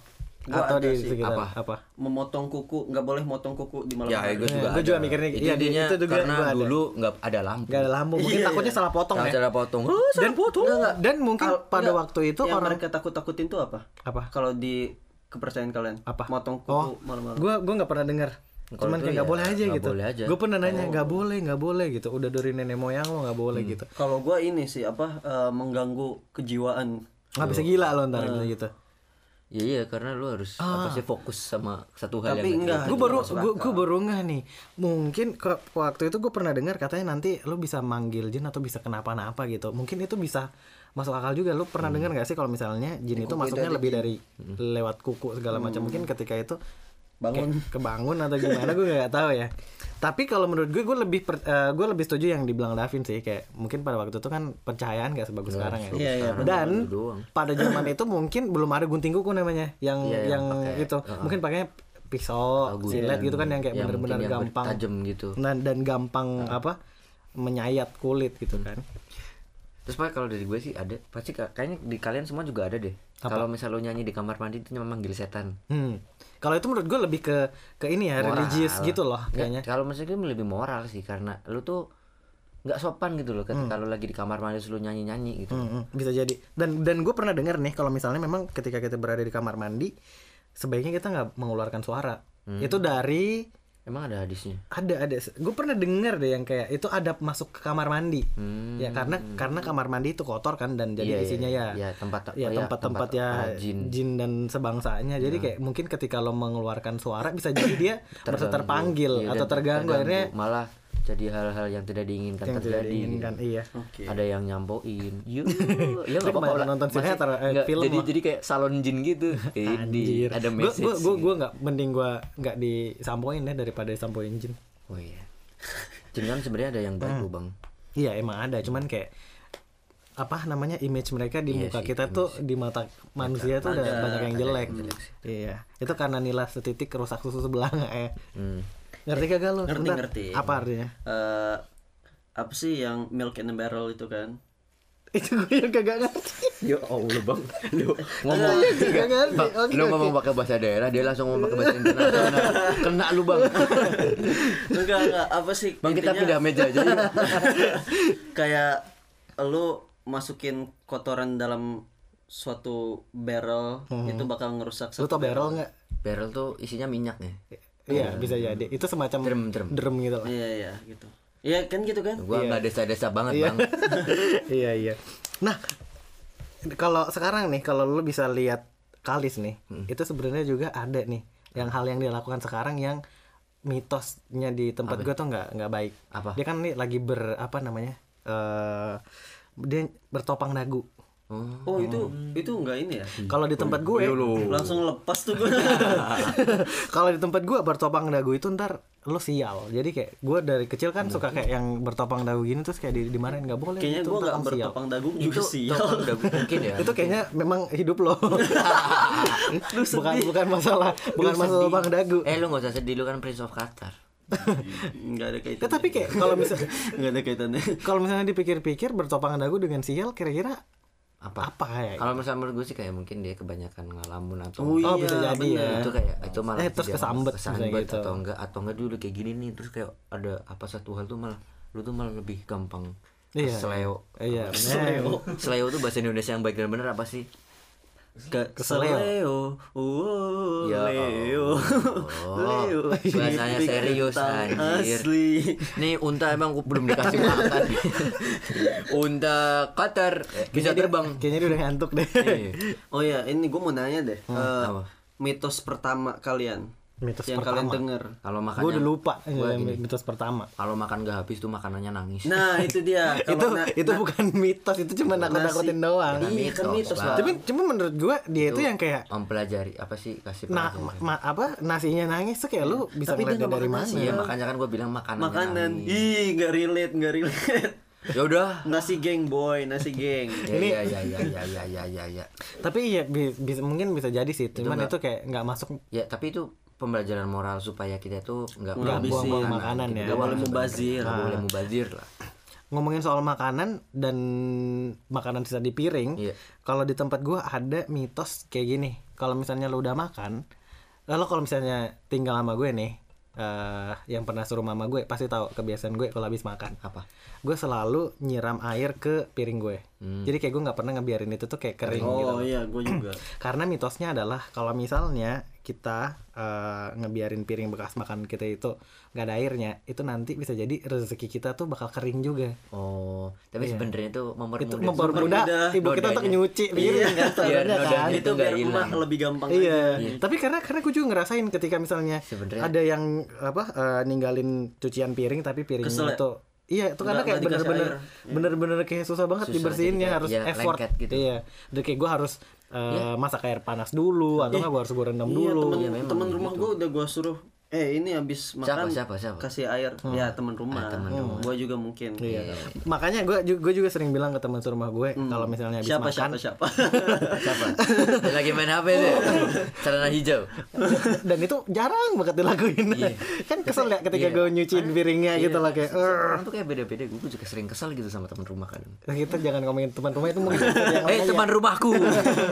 gua atau di sih. sekitar Apa? apa, Memotong kuku, nggak boleh motong kuku di malam ya hari. gue juga gua ada. juga mikirnya, itu iya, intinya itu juga karena gua ada. dulu nggak ada lampu nggak ada lampu mungkin Iya, takutnya iya. salah potong Salah ya cara potong oh, dan Enggak, dan mungkin Al- pada enggak, waktu itu yang orang mereka takut-takutin tuh apa? apa Kalau di kepercayaan kalian? apa Motong kuku oh malam-malam. gue gue nggak pernah dengar Kalau cuman kayak nggak ya, boleh aja nggak gitu boleh aja. gue pernah nanya nggak boleh nggak boleh gitu udah dari nenek moyang lo nggak boleh Hmm. gitu Kalau gua ini sih apa eh, mengganggu kejiwaan. nggak bisa gila lo ntar gitu gitu Iya iya karena lu harus apa sih fokus sama satu hal Tapi yang enggak. gue baru gue baru nggak nih. Mungkin ke waktu itu gue pernah dengar katanya nanti lo bisa manggil jin atau bisa kenapa-napa gitu. Mungkin itu bisa masuk akal juga. Lo pernah dengar nggak sih kalau misalnya jin itu masuknya lebih dari lewat kuku segala macam? Mungkin ketika itu bangun. kebangun atau gimana gue nggak tahu ya <laughs> tapi kalau menurut gue gue lebih per- eh, gue lebih setuju yang dibilang Davin sih kayak mungkin pada waktu itu kan pencahayaan gak sebagus sekarang ya Iya, iya, dan doang. pada zaman itu mungkin belum ada gunting kuku namanya yang Iya, yang yang pakai, itu uh-uh. mungkin pakainya pisau Tahu silet gitu kan yang kayak bener-bener yang gampang bertajam gitu. dan dan gampang apa menyayat kulit gitu kan Terus pak kalau dari gue sih ada pasti ka- kayaknya di kalian semua juga ada deh. Kalau misal lo nyanyi di kamar mandi itu memang manggil setan. hmm. Kalau itu menurut gue lebih ke ke ini ya Moral. religius gitu loh kayaknya. Kalau menurut gue lebih moral sih karena lu tuh nggak sopan gitu loh ketika lu lagi di kamar mandi lu nyanyi nyanyi gitu. Hmm, hmm, bisa jadi. Dan dan gue pernah dengar nih kalau misalnya memang ketika kita berada di kamar mandi sebaiknya kita nggak mengeluarkan suara. Itu dari Emang ada hadisnya? ada ada gue pernah dengar deh yang kayak itu ada masuk ke kamar mandi Hmm. ya karena karena kamar mandi itu kotor kan dan jadi Iya, iya, isinya ya iya, tempat- ya ya, tempat-tempat tempat, ya ah, jin. jin. dan sebangsanya jadi kayak mungkin ketika lo mengeluarkan suara bisa jadi dia merasa terpanggil Iya, atau dan terganggu akhirnya malah jadi hal-hal yang tidak diinginkan yang tidak terjadi. diinginkan iya oke Ada yang nyampoin. Yuk, <laughs> ya Lu kebanyakan nonton sinetron, eh, film jadi lah. jadi kayak salon jin gitu. <laughs> Anjir. ada message. gue gue gue nggak mending gue nggak disampoin ya daripada disampoin jin. Oh iya. Jin kan sebenarnya ada yang baik loh, Bang. Iya emang ada, cuman kayak apa namanya image mereka di Iya muka sih, kita tuh di mata manusia tuh udah ada- banyak yang ada jelek. Iya, itu karena nilai setitik rusak susu sebelah nggak ya? Hmm. Ngerti kagak lo? Ngerti, Bentar. ngerti. Apa artinya? Eh, apa sih yang milk in a barrel itu kan <laughs> itu gue yang kagak ngerti. Ya Allah, Bang. <laughs> Lu ngomong Kagak ngerti. Bang, Oke, lu oke. ngomong pakai bahasa daerah, dia langsung ngomong pakai bahasa internasional. <laughs> Kena lu, Bang. enggak enggak apa sih Bang, kita intinya pindah meja aja yuk. kayak lu masukin kotoran dalam suatu barrel itu bakal ngerusak Lu tau barrel nggak? Barrel tuh isinya minyak ya. Iya bisa jadi. Itu semacam Drum, drum. drum gitu lah. iya iya gitu iya kan gitu kan Gua nggak desa-desa banget, Iya. Bang. <laughs> iya iya. Nah, kalau sekarang nih kalau lu bisa lihat Kalis nih, Hmm. itu sebenarnya juga ada nih yang hal yang dia lakukan sekarang yang mitosnya di tempat gue tuh nggak nggak baik. Apa? Dia kan nih lagi ber apa namanya? eh dia bertopang dagu. Oh. oh itu itu enggak ini ya Kalau di tempat gue, langsung lepas tuh gue <laughs> kalau di tempat gue bertopang dagu itu ntar lo sial. Jadi kayak gue dari kecil kan suka kayak yang bertopang dagu gini terus kayak di dimarahin nggak boleh. kayaknya itu gue nggak sial. bertopang dagu juga sial Topang dagu mungkin ya. <laughs> itu kayaknya memang hidup lo <laughs> bukan bukan masalah bukan masalah lubang dagu Eh lu gak usah sedih lu kan Prince of Qatar. nggak ada ya, kaitannya tapi kayak kalau misalnya nggak ada kaitannya kalau misalnya dipikir-pikir bertopang dagu dengan sial kira-kira Apa? apa ya Kalau misalnya menurut gue sih kayak mungkin dia kebanyakan ngalamun atau Oh, oh iya, bisa jadi bener. ya itu kayak itu malah Eh, terus kesambet kesambet gitu. atau enggak atau enggak dulu kayak gini nih terus kayak ada apa satu hal tuh malah lu tuh malah lebih gampang Iya. seleo iya Seleo. seleo tuh bahasa Indonesia yang baik dan benar apa sih Ke Keseleo. Leo. Oh, Ya Leo. Allah. <laughs> Leo. Bahasanya serius, anjir. Asli. nih unta emang belum dikasih makan <laughs> unta Qatar bisa terbang kayaknya dia udah ngantuk deh Iya. <laughs> Oh ya, ini gue mau nanya deh. Eh, apa? mitos pertama kalian mitos yang pertama kalian denger. kalau gue makannya udah lupa Gua gini, mitos pertama kalau makan gak habis tuh makanannya nangis Nah, itu dia. <laughs> itu na- itu bukan mitos itu cuma nakut-nakutin doang Iya, kan mitos lah. tapi cuma menurut gue dia itu yang kayak mempelajari apa sih kasih nah pelajaran. ma- apa nasinya nangis tuh kayak lu bisa Tapi dia dari makan mana nasi Iya makanya kan gue bilang makanan. makanan. Ih, nggak relate, nggak relate. Ya udah. nasi geng boy, nasi geng. <laughs> Ya, ya, ya, ya, ya, ya, ya, ya, ya. tapi iya bi- bisa mungkin bisa jadi sih cuman itu, kayak nggak masuk Ya tapi itu pembelajaran moral supaya kita tuh nggak Nggak buang buang-buang makanan ya. nggak boleh mubazir. Nggak boleh mubazir lah. ngomongin soal makanan dan makanan sisa di piring Iya. kalau di tempat gua ada mitos kayak gini kalau misalnya lu udah makan lalu kalau misalnya tinggal sama gue nih eh yang pernah suruh mama gue pasti tahu kebiasaan gue kalau habis makan Apa? gue selalu nyiram air ke piring gue jadi kayak gue nggak pernah ngebiarin itu tuh kayak kering gitu Oh iya, gue juga. <clears throat> karena mitosnya adalah kalau misalnya kita eh, ngebiarin piring bekas makan kita itu nggak ada airnya itu nanti bisa jadi rezeki kita tuh bakal kering juga Oh, tapi sebenarnya itu itu mempermudah. mempermudah Mempermudah ibu kita untuk nyuci piring kan Biar sebenarnya nodanya kan itu itu nggak biar rumah hilang. lebih gampang Iya. aja. Tapi karena karena gue juga ngerasain ketika misalnya Sebenarnya- ada yang apa eh, ninggalin cucian piring tapi piringnya Kesel ya? itu Iya, itu karena kayak bener-bener bener-bener kayak susah banget Susah, dibersihinnya harus ya, effort gitu. Iya. Dan kayak gue harus eh, masak air panas dulu atau nggak gua harus gua rendam Iya, dulu. temen, temen rumah gue udah gue suruh eh ini habis makan siapa, siapa? kasih air ya teman rumah, gue juga mungkin Iya. Makanya gue gue juga sering bilang ke teman serumah gue kalau misalnya habis siapa makan siapa siapa <laughs> Siapa? Lagi main HP deh. Celana hijau. <laughs> dan itu jarang banget dilakuin. kan kesel ya ketika Iya. gue nyuciin piringnya gitu lah kayak "Eh." Orang tuh kayak beda-beda. Gue juga sering kesel gitu sama teman rumah kadang. kita jangan ngomongin teman rumah itu mungkin <laughs> Eh teman rumahku,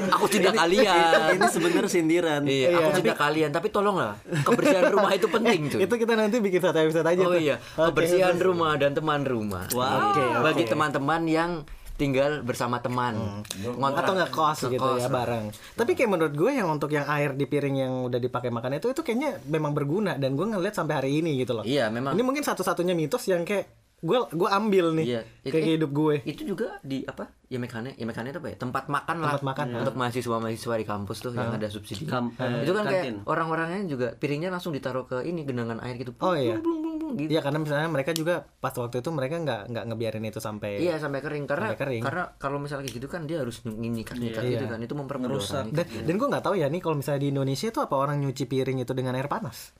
aku tidak kalian. ini sebenarnya sindiran Iya, aku tidak kalian. Tapi tolonglah, kebersihan rumah itu penting cuy. itu kita nanti bikin satu episode aja Oh tuh. iya, kebersihan rumah dan teman rumah. Wow. Oke, Bagi teman-teman yang tinggal bersama teman, ngontrak. atau ngekos gitu ya bareng. Tapi kayak menurut gue yang untuk yang air di piring yang udah dipakai makan itu itu kayaknya memang berguna dan gue ngeliat sampai hari ini gitu loh. Iya, memang. Ini mungkin satu-satunya mitos yang kayak gue gue ambil nih Iya, kayak itu- hidup gue. Itu juga di apa? Ya mekane, ya mekane itu apa ya? Tempat makan lah. Tempat makan, Untuk mahasiswa-mahasiswa di kampus tuh yang ada subsidi. Kam- eh, itu kan kantin. kayak orang-orangnya juga piringnya langsung ditaruh ke ini genangan air gitu. Oh, iya. Blung, blung, gitu. Iya karena misalnya mereka juga pas waktu itu mereka nggak nggak ngebiarin itu sampai Iya sampai kering karena Sampai kering. karena kalau misalnya kayak gitu kan dia harus nyikat-nyikat gitu kan itu mempermudah orang. dan, dan gue nggak tahu ya nih kalau misalnya di Indonesia itu apa orang nyuci piring itu dengan air panas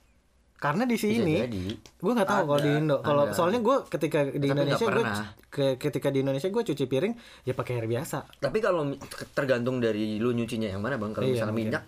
karena di sini gue nggak tahu kalau di Indo kalau soalnya gue ketika di Tapi Indonesia gue ke- ketika di Indonesia gue cuci piring ya pakai air biasa Tapi kalau tergantung dari lu nyucinya yang mana bang. Kalau Iya, misalnya mungkin. minyak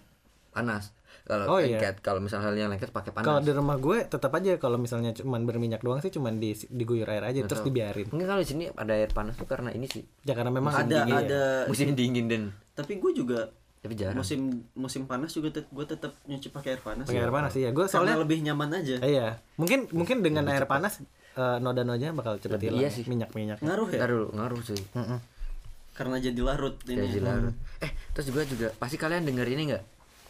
panas. Kalau Oh, iya. lengket, kalau misalnya halnya lengket pakai kalau panas. di rumah gue tetap aja kalau misalnya cuman berminyak doang sih cuman di diguyur air aja terus dibiarin Mungkin kalau di sini ada air panas tuh karena ini sih ya karena memang ada dingin ya. ada musim dingin dan tapi gue juga tapi jarang. musim musim panas juga gue tetap nyuci pakai air panas pakai air panas iya. Gue karena soalnya lebih nyaman aja. Iya. Mungkin mungkin dengan air panas eh, noda-nodanya bakal cepet hilang iya sih. minyak-minyak ngaruh ya? Ntar dulu ngaruh cuy. karena jadi larut ini. Jadi larut. Eh, terus juga juga pasti kalian denger ini nggak?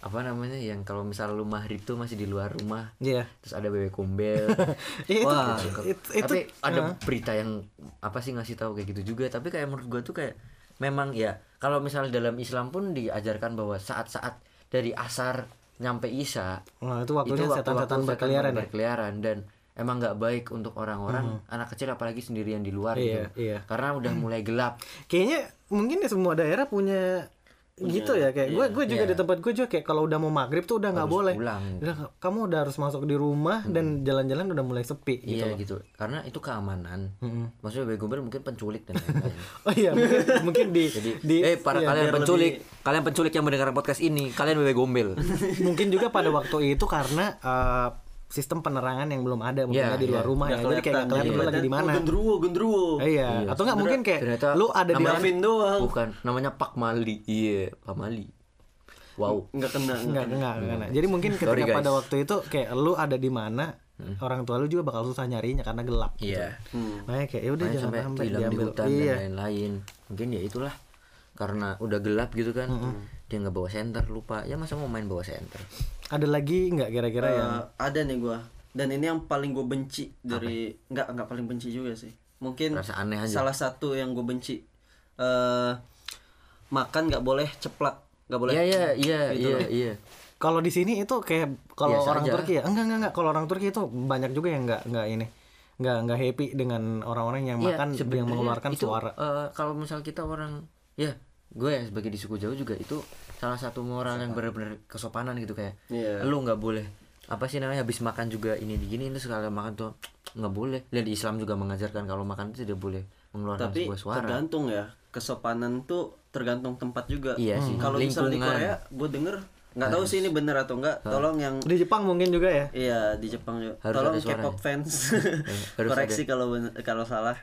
Apa namanya yang kalau misalnya lu maghrib tuh masih di luar rumah, iya. terus ada bebek. Iya, <laughs> itu, Wah, itu, itu, tapi ada berita yang apa sih ngasih tahu kayak gitu juga. Tapi kayak menurut gua tuh kayak memang ya. Kalau misalnya dalam Islam pun diajarkan bahwa saat-saat dari asar nyampe isya Nah, itu waktunya waktu-waktu setan-setan setan berkeliaran ya. berkeliaran. Dan emang nggak baik untuk orang-orang anak kecil apalagi sendirian di luar Iya, gitu. iya. karena udah mulai gelap. Kayaknya mungkin di semua daerah punya gitu ya kayak gue gue juga iya. di tempat gue juga kayak kalau udah mau maghrib tuh udah nggak boleh. pulang. Udah, kamu udah harus masuk di rumah dan jalan-jalan udah mulai sepi gitu iya gitu. Karena itu keamanan. Maksudnya bebek gombel mungkin penculik dan lain-lain. <laughs> Oh iya mungkin, mungkin di di eh para iya, kalian penculik. kalian penculik yang mendengar podcast ini. Kalian bebek gombel <laughs> mungkin juga pada waktu itu karena eh, sistem penerangan yang belum ada mungkin Iya, ya di luar iya. rumah ya. Jadi kayak nggak kelihatan lu lagi di mana. oh, gendruwo gendruwo Eh, iya. Atau nggak mungkin kayak ternyata lu ada di Melvin doang. Bukan namanya Pak Mali. Iya Pak Mali. Wow. Nggak kena Enggak, enggak, enggak. Jadi mungkin ketika Sorry, guys. pada waktu itu kayak lu ada di mana, orang tua lu juga bakal susah nyarinya karena gelap. iya. Makanya kayak ya udah jangan sampai sampai hilang di diambil. hutan Iya. dan lain-lain. Mungkin ya itulah karena udah gelap gitu kan dia nggak bawa senter lupa. Ya masa mau main bawa senter? Ada lagi nggak kira-kira yang Eh, ada nih gua. Dan ini yang paling gue benci dari nggak nggak paling benci juga sih. Mungkin Rasa aneh aja. salah satu yang gue benci. Eh makan nggak boleh ceplak nggak boleh iya iya iya Gitu iya iya. Kalau di sini itu kayak kalau Biasa orang aja. Turki ya? Enggak enggak enggak. Kalau orang Turki itu banyak juga yang enggak enggak ini enggak enggak happy dengan orang-orang yang Iya, makan yang mengeluarkan itu, suara. eh, kalau misal kita orang ya gue ya sebagai di suku Jawa juga itu salah satu moral yang benar-benar kesopanan gitu kayak Iya. lu nggak boleh apa sih namanya habis makan juga ini digini itu sekali makan tuh nggak boleh dan di Islam juga mengajarkan kalau makan itu tidak boleh mengeluarkan tapi sebuah suara tergantung ya kesopanan tuh tergantung tempat juga Iya sih, kalau misalnya di. Korea gue denger nggak tahu sih ini bener atau enggak tolong yang Di Jepang mungkin juga ya. Iya di Jepang juga. Harus Tolong. K-pop fans <laughs> harus koreksi kalau ben- kalau salah.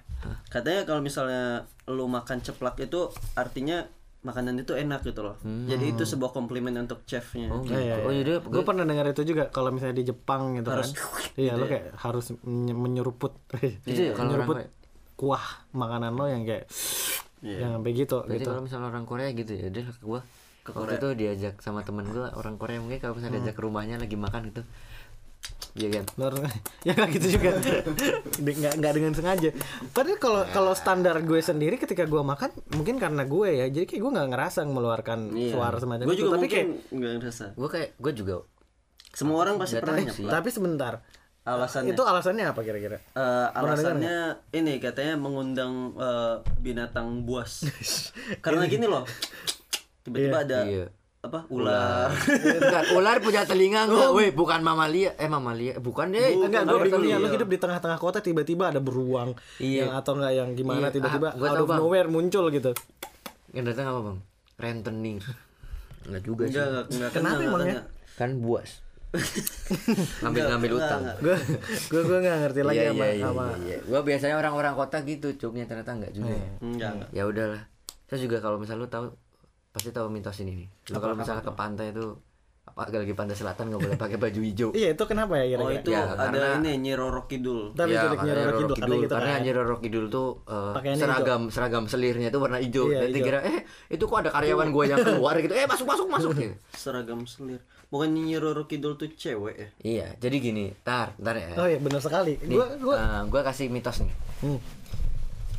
Katanya kalau misalnya lu makan ceplak itu artinya makanan itu enak gitu loh. Jadi itu sebuah komplimen untuk chefnya. oh gitu Iya, oh iya Gue pernah dengar itu juga kalau misalnya di Jepang gitu Harus kan. <laughs> Iya, lo kayak harus menye- menyeruput <laughs> Itu ya, kalau menyeruput Korea. kuah makanan lo yang kayak yang sampai gitu Berarti gitu. kalau misalnya orang Korea gitu ya, dia ke gua waktu itu diajak sama temen gua orang Korea mungkin kalau misalnya diajak ke rumahnya lagi makan gitu. Iya kan. Luar, <laughs> ya nggak gitu juga <laughs> nggak nggak dengan sengaja padahal kalau kalau standar gue sendiri ketika gue makan mungkin karena gue ya jadi kayak gue nggak ngerasa mengeluarkan Iya. suara semacam Gue itu juga tapi kayak nggak ngerasa. Gue kayak gue juga Semua orang pasti pernah sih. nyeplak. tapi sebentar Alasannya itu alasannya apa kira-kira Eh, alasannya ini katanya mengundang eh, binatang buas. <laughs> Karena gini loh. tiba-tiba ada Iya. Apa ular Bentar, ular punya telinga <laughs> enggak? Weh, bukan mamalia. Eh mamalia, bukan deh. Enggak, gue Ular bingung ya, telinga. lu hidup di tengah-tengah kota tiba-tiba ada beruang Iya. yang atau enggak yang gimana Iya, tiba-tiba ah, gua out of Bang. nowhere muncul gitu. Yang datang apa, Bang? Rentenir. Enggak juga sih. enggak enggak Kenapa enggak kena. Kan buas. <laughs> Ngambil-ngambil utang. Gue gue gue nggak ngerti lagi Iya, sama iya, iya, sama iya. Gua biasanya orang-orang kota gitu, cuknya ternyata enggak juga. ya. enggak enggak Ya udahlah. Saya juga kalau misal lu tahu pasti tahu mitos ini nih. Lu kalau misalnya ke pantai itu apa lagi pantai selatan nggak boleh pakai baju hijau. <laughs> Iya itu kenapa ya oh kira-kira? itu Ya, ada karena- ini Nyi Roro Kidul Ntar Ya, Roro Kidul, karena gitu karena kan. Nyi Roro Kidul tuh eh, Pakaiannya seragam seragam selirnya itu warna hijau. Iya, hijau. kira eh itu kok ada karyawan gua yang keluar gitu. Eh masuk masuk masuk <laughs> gitu. seragam selir bukan Nyi Roro Kidul tuh cewek ya Iya, jadi gini, tar, tar ya. Oh iya benar sekali. Nih, Gue gue eh, gua kasih mitos nih. Hmm.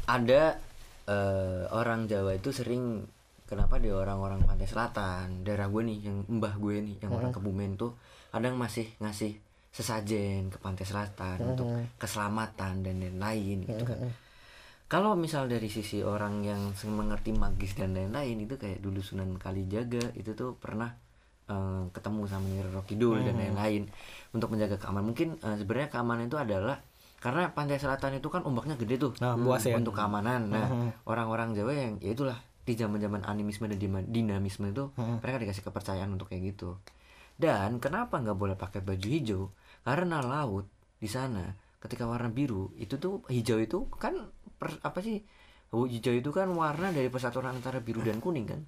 Ada eh, orang Jawa itu sering kenapa di orang-orang pantai selatan, daerah gue nih, yang mbah gue nih, yang orang Kebumen tuh kadang masih ngasih sesajen ke pantai selatan untuk keselamatan dan lain-lain gitu kan. Kalau misal dari sisi orang yang mengerti magis dan lain-lain itu kayak dulu Sunan Kalijaga itu tuh pernah eh, ketemu sama Nyi Roro Kidul dan lain-lain untuk menjaga keamanan. Mungkin eh, sebenarnya keamanan itu adalah karena pantai selatan itu kan ombaknya gede tuh Nah, buas ya. untuk keamanan. Nah, orang-orang Jawa yang ya itulah di zaman-zaman animisme dan dinamisme itu mereka dikasih kepercayaan untuk kayak gitu. Dan kenapa nggak boleh pakai baju hijau? Karena laut di sana ketika warna biru itu tuh hijau itu kan per- apa sih? Hijau itu kan warna dari persatuan antara biru dan kuning kan?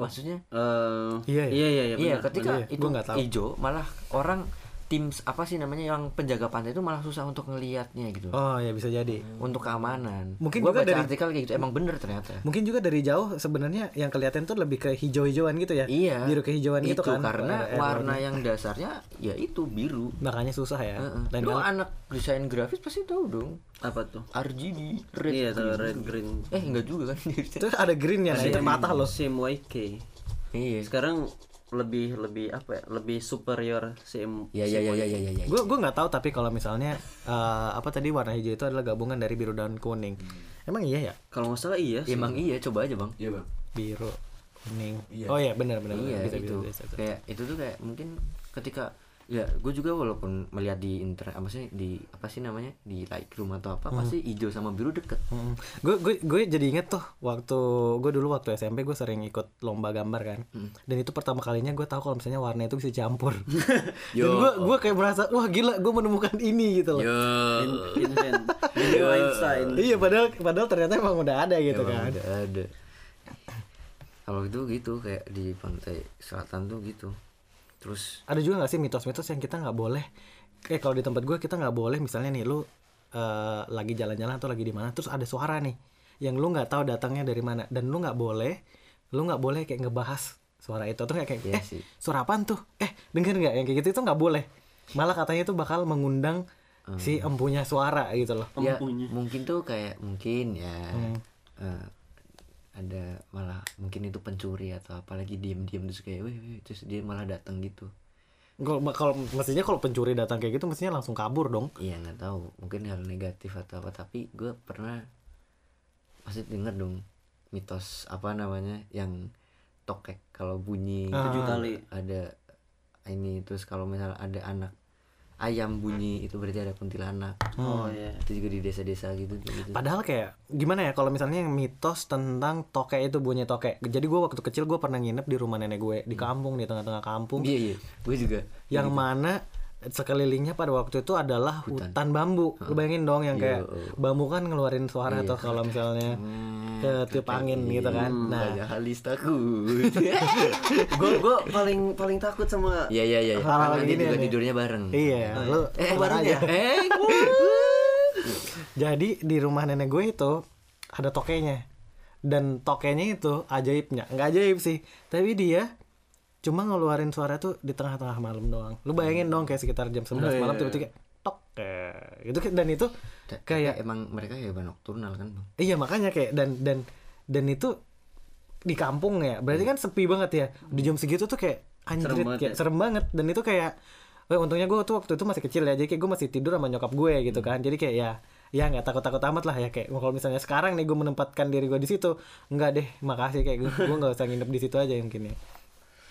Maksudnya Eh, Iya, iya. iya iya iya iya benar, ketika benar. itu hijau malah orang tim apa sih namanya yang penjaga pantai itu malah susah untuk ngelihatnya gitu. Oh ya bisa jadi. untuk keamanan. Mungkin gua juga baca dari- artikel kayak gitu emang bener ternyata. Mungkin juga dari jauh sebenarnya yang kelihatan tuh lebih ke hijau-hijauan gitu ya. iya. Biru kehijauan itu gitu kan. karena Eh, warna yang dasarnya ya itu biru. Makanya susah ya. Dan lu kalau- anak desain grafis pasti tahu dong. Apa tuh? RGB red iya green. red green. Eh enggak juga kan. Itu ada greennya nah, itu patah loh. CMYK iya. Sekarang lebih lebih apa ya lebih superior CM ya ya ya ya ya ya, ya. Gue gue nggak tahu tapi kalau misalnya eh, apa tadi warna hijau itu adalah gabungan dari biru dan kuning. Emang iya ya? kalau nggak salah iya sih. emang iya coba aja bang Iya bang. Biru, kuning. Oh iya benar benar. iya bisa, itu bisa, bisa, bisa. kayak itu tuh kayak mungkin ketika ya gue juga walaupun melihat di internet apa sih di apa sih namanya di Lightroom atau apa pasti hijau sama biru deket. Gue gue gue jadi inget tuh waktu gue dulu waktu SMP gue sering ikut lomba gambar kan. Dan itu pertama kalinya gue tahu kalau misalnya warna itu bisa campur. <laughs> Dan gue gue kayak merasa wah gila gue menemukan ini gitu loh. yo. Invent. Video Einstein. Iya padahal padahal ternyata emang udah ada gitu kan. ada ada. Kalau itu gitu kayak di pantai selatan tuh gitu terus Ada juga gak sih mitos-mitos yang kita nggak boleh? Kayak kalau di tempat gue kita nggak boleh misalnya nih lu eh, lagi jalan-jalan atau lagi di mana terus ada suara nih yang lu nggak tahu datangnya dari mana dan lu nggak boleh lu nggak boleh kayak ngebahas suara itu tuh kayak Iya eh sih. suara apaan tuh eh denger nggak yang kayak gitu itu nggak boleh malah katanya itu bakal mengundang si empunya suara gitu loh ya Empunya. mungkin tuh kayak mungkin ya eh, ada malah mungkin itu pencuri atau apalagi diem-diem terus kayak wih, wih, terus dia malah datang gitu. Kalau kalau mestinya kalau pencuri datang kayak gitu mestinya langsung kabur dong. Iya nggak tahu. Mungkin hal negatif atau apa. Tapi gue pernah pasti denger dong mitos apa namanya yang tokek. Kalau bunyi tujuh kali. ada ini terus kalau misal ada anak ayam bunyi itu berarti ada kuntilanak. Oh iya. Itu juga di desa-desa gitu gitu. Padahal kayak gimana ya kalau misalnya yang mitos tentang tokek itu bunyi tokek. Jadi gue waktu kecil gue pernah nginep di rumah nenek gue di kampung di tengah-tengah kampung. iya iya. Gue juga Yang mana sekelilingnya pada waktu itu adalah hutan, bambu. Lu bayangin dong yang kayak bambu kan ngeluarin suara tuh kalau misalnya ketiup angin gitu kan. Nah, banyak halis takut <laughs> gue gue paling paling takut sama iya iya iya Hal-hal kan gini juga nih. tidurnya bareng iya, lu eh aja. aja eh <laughs> Jadi di rumah nenek gue itu ada tokenya. Dan tokenya itu ajaibnya. Nggak ajaib sih, tapi dia cuma ngeluarin suara tuh di tengah-tengah malam doang. Lu bayangin dong kayak sekitar jam 11 malam tiba-tiba kayak tok kayak gitu dan itu kayak kayak emang mereka ya nocturnal kan bang iya makanya kayak dan dan dan itu di kampung ya. Berarti kan sepi banget ya. Di jam segitu tuh kayak anjir Serem banget kayak ya. serem banget dan itu kayak Wah, untungnya gue tuh waktu itu masih kecil ya, jadi kayak gue masih tidur sama nyokap gue gitu kan. Jadi kayak ya ya nggak takut-takut amat lah ya kayak kalau misalnya sekarang nih gue menempatkan diri gue di situ nggak deh makasih kayak gue gue nggak usah nginep di situ aja mungkin ya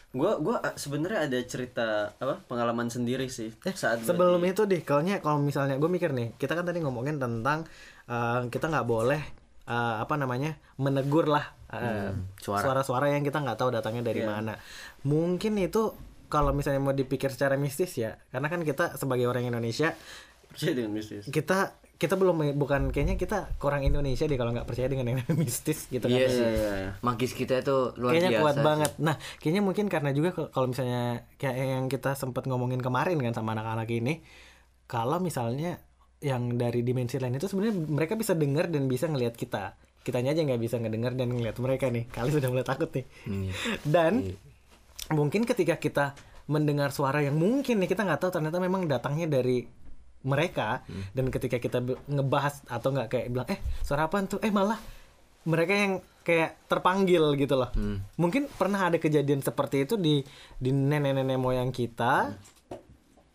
Gua gua ah, sebenarnya ada cerita apa pengalaman sendiri sih saat gua sebelum di- itu deh kalau kalau misalnya gue mikir nih kita kan tadi ngomongin tentang eh, kita nggak boleh eh, apa namanya menegur lah eh, suara-suara yang kita nggak tahu datangnya dari mana. Mungkin itu kalau misalnya mau dipikir secara mistis ya karena kan kita sebagai orang Indonesia percaya dengan mistis. kita kita belum bukan kayaknya kita kurang Indonesia deh kalau nggak percaya dengan yang namanya mistis gitu kan Iya sih. iya, iya. Magis kita itu luar kayaknya biasa. kuat sih. banget. Nah, kayaknya mungkin karena juga kalau misalnya kayak yang kita sempat ngomongin kemarin kan sama anak-anak ini, kalau misalnya yang dari dimensi lain itu sebenarnya mereka bisa dengar dan bisa ngelihat kita. Kitanya aja nggak bisa ngedengar dan ngelihat mereka nih. Kali sudah mulai takut nih. Iya. Dan mungkin ketika kita mendengar suara yang mungkin nih kita nggak tahu ternyata memang datangnya dari mereka dan ketika kita ngebahas atau nggak kayak bilang eh suara apaan tuh? Eh malah mereka yang kayak terpanggil gitu loh. Mungkin pernah ada kejadian seperti itu di di nenek-nenek moyang kita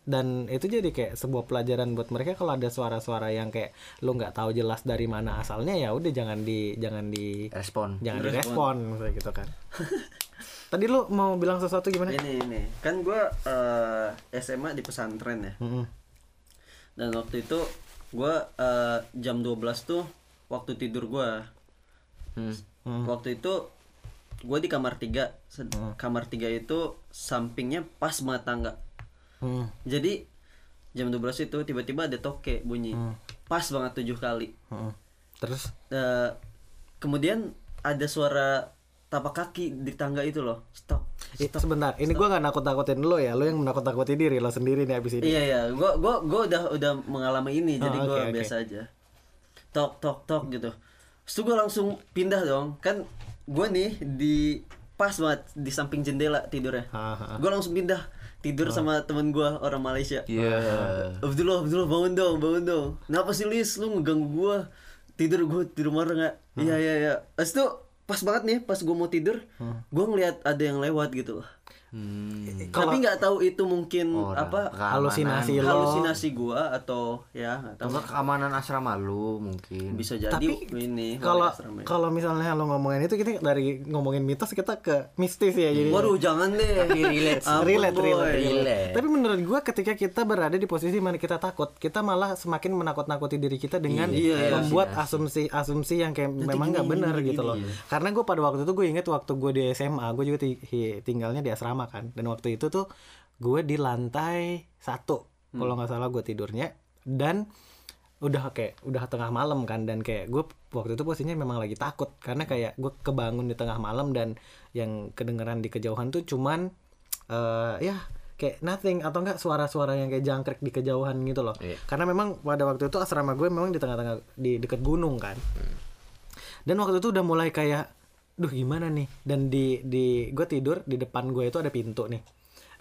dan itu jadi kayak sebuah pelajaran buat mereka kalau ada suara-suara yang kayak lu nggak tahu jelas dari mana asalnya ya udah jangan di jangan di Respon. jangan direspon misalnya gitu kan. <laughs> Tadi lu mau bilang sesuatu gimana? Ini ini. Kan gua eh, SMA di pesantren ya. Mm-mm. Dan waktu itu gua eh, jam 12 tuh waktu tidur gua. Hmm. Waktu itu gua di kamar 3. Kamar 3 itu sampingnya pas banget tangga. Hmm. Jadi jam 12 itu tiba-tiba ada toke bunyi. Pas banget tujuh kali. Mm-mm. terus Eh, kemudian ada suara tapak kaki di tangga itu loh. Stop. Eh, sebentar ini gua nggak nakut-nakutin lo ya lo yang menakut-nakuti diri lo sendiri nih abis ini Iya iya, gua gua gua udah udah mengalami ini, jadi Oh, gua oke, oke. biasa aja. Tok tok tok gitu. Terus gua langsung pindah dong, kan gua nih di pas banget di samping jendela tidurnya. Gua langsung pindah tidur sama temen gua orang Malaysia. Iya. Abdullah, Abdullah bangun dong, bangun dong. Kenapa sih Lis, lu ngeganggu gua? Tidur gua di rumah nggak? Iya iya iya. Terus tuh pas banget nih, pas gua mau tidur, gua ngeliat ada yang lewat gitu loh. Hmm. Tapi nggak tahu itu mungkin Orang, apa keamanan. halusinasi lo halusinasi gua atau ya Atau keamanan asrama lu mungkin. bisa jadi tapi ini kalau kalau misalnya lo ngomongin itu kita dari ngomongin mitos kita ke mistis ya jadi waduh jangan deh <laughs> Tapi relate. Relate, relate, Relate. Tapi menurut gua ketika kita berada di posisi mana kita takut, kita malah semakin menakut-nakuti diri kita dengan Iya, iya. membuat asumsi-asumsi yang kayak memang nggak benar gitu loh. Karena gue pada waktu itu gue inget waktu gue di SMA, gue juga tinggalnya di asrama kan, dan waktu itu tuh gue di lantai satu, kalau nggak salah gue tidurnya, dan udah kayak udah tengah malam kan. Dan kayak gue waktu itu posisinya memang lagi takut. Karena kayak gue kebangun di tengah malam dan yang kedengeran di kejauhan tuh cuman eh ya kayak nothing atau enggak suara-suara yang kayak jangkrik di kejauhan gitu loh. Iya. karena memang pada waktu itu asrama gue memang di tengah-tengah di dekat gunung kan. Dan waktu itu udah mulai kayak duh gimana nih? Dan di di gue tidur di depan gue itu ada pintu nih.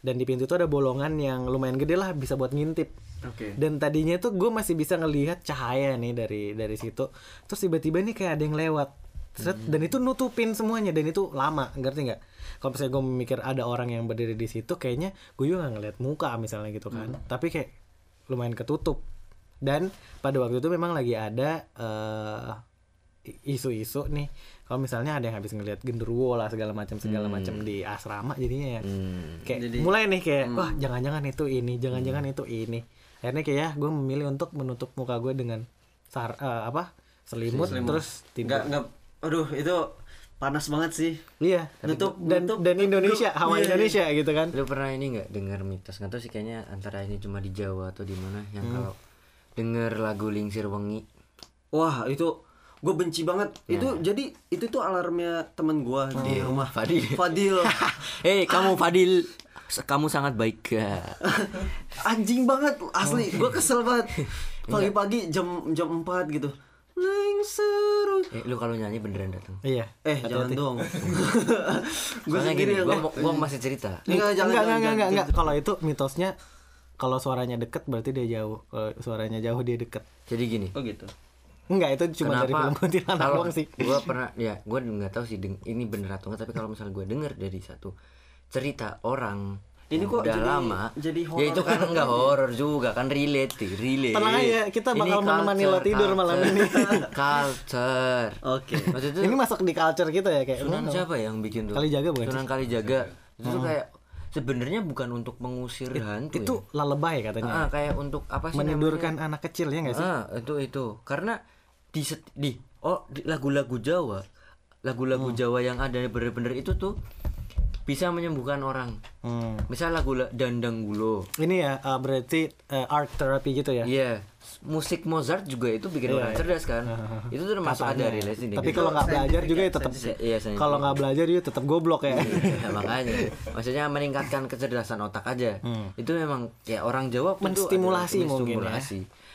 Dan di pintu itu ada bolongan yang lumayan gede lah bisa buat ngintip. Oke. Dan tadinya tuh gue masih bisa ngelihat cahaya nih dari dari situ. Terus tiba-tiba nih kayak ada yang lewat. Set, dan itu nutupin semuanya dan itu lama ngerti nggak? Kalau misalnya gue mikir ada orang yang berdiri di situ kayaknya gue juga nggak ngeliat muka misalnya gitu kan. Tapi kayak lumayan ketutup. Dan pada waktu itu memang lagi ada eh, isu-isu nih kalau misalnya ada yang habis ngelihat genderuwo lah segala macam segala macam di asrama jadinya ya. Hmm. kayak mulai nih kayak wah jangan-jangan itu ini jangan-jangan itu ini. Akhirnya kayak ya gue memilih untuk menutup muka gue dengan sar eh, apa selimut, terus tidur. Nggak nggak aduh itu panas banget sih. Iya. Nutup dan nutup dan Indonesia <laughs> hawa Iya, iya. Indonesia gitu kan. Lu pernah ini nggak dengar mitos? Nggak tahu sih kayaknya antara ini cuma di Jawa atau di mana yang Hmm. kalau denger lagu Lingsir Wengi. Wah itu gue benci banget. Itu jadi itu tuh alarmnya temen gua di rumah. Fadil. Fadil. <laughs> Hei kamu Fadil, kamu sangat baik. Ya. <laughs> anjing banget asli. Gue kesel banget. <laughs> Pagi-pagi jam jam 4 gitu. Lengser Eh, lu kalau nyanyi beneran datang. iya. Eh jangan dong. Gue sendiri gua, mau- gua masih cerita. Enggak, jangan, enggak jangan, enggak enggak. kalau itu mitosnya kalau suaranya deket berarti dia jauh. Kalau suaranya jauh dia deket. Jadi gini. oh gitu enggak itu cuma dari film kuntilanak doang sih gua pernah ya gua nggak tahu sih deng- ini bener atau enggak tapi kalau misalnya gua denger dari satu cerita orang Ini kok udah jadi- lama. jadi Ya horor? itu kan enggak horor juga kan relate, sih, relate. Tenang aja, kita bakal menemani lo tidur malam ini. culture. Oke. Maksud itu Ini masuk di culture kita ya kayak. Sunan siapa yang bikin tuh? Kalijaga bukan Sunan Kalijaga. Itu tuh kayak sebenarnya bukan untuk mengusir hantu. Itu ya. lalebay katanya. Ah, kayak untuk apa sih Menidurkan anak kecil ya nggak sih? Ah, itu itu. Karena di set- di oh di lagu-lagu Jawa, lagu-lagu Hmm. Jawa yang ada bener-bener itu tuh bisa menyembuhkan orang. Hmm. Misal lagu la- Dandang Gulo. Ini ya uh, berarti uh, art therapy gitu ya. Iya. Musik Mozart juga itu bikin orang cerdas kan. <laughs> itu tuh termasuk ada relasi nih. Tapi kalau nggak belajar juga ya tetap Iya, kalau nggak belajar dia tetap goblok ya. Ya, makanya maksudnya meningkatkan kecerdasan otak aja itu memang ya orang Jawa pun Hmm. Ada- mungkin ya.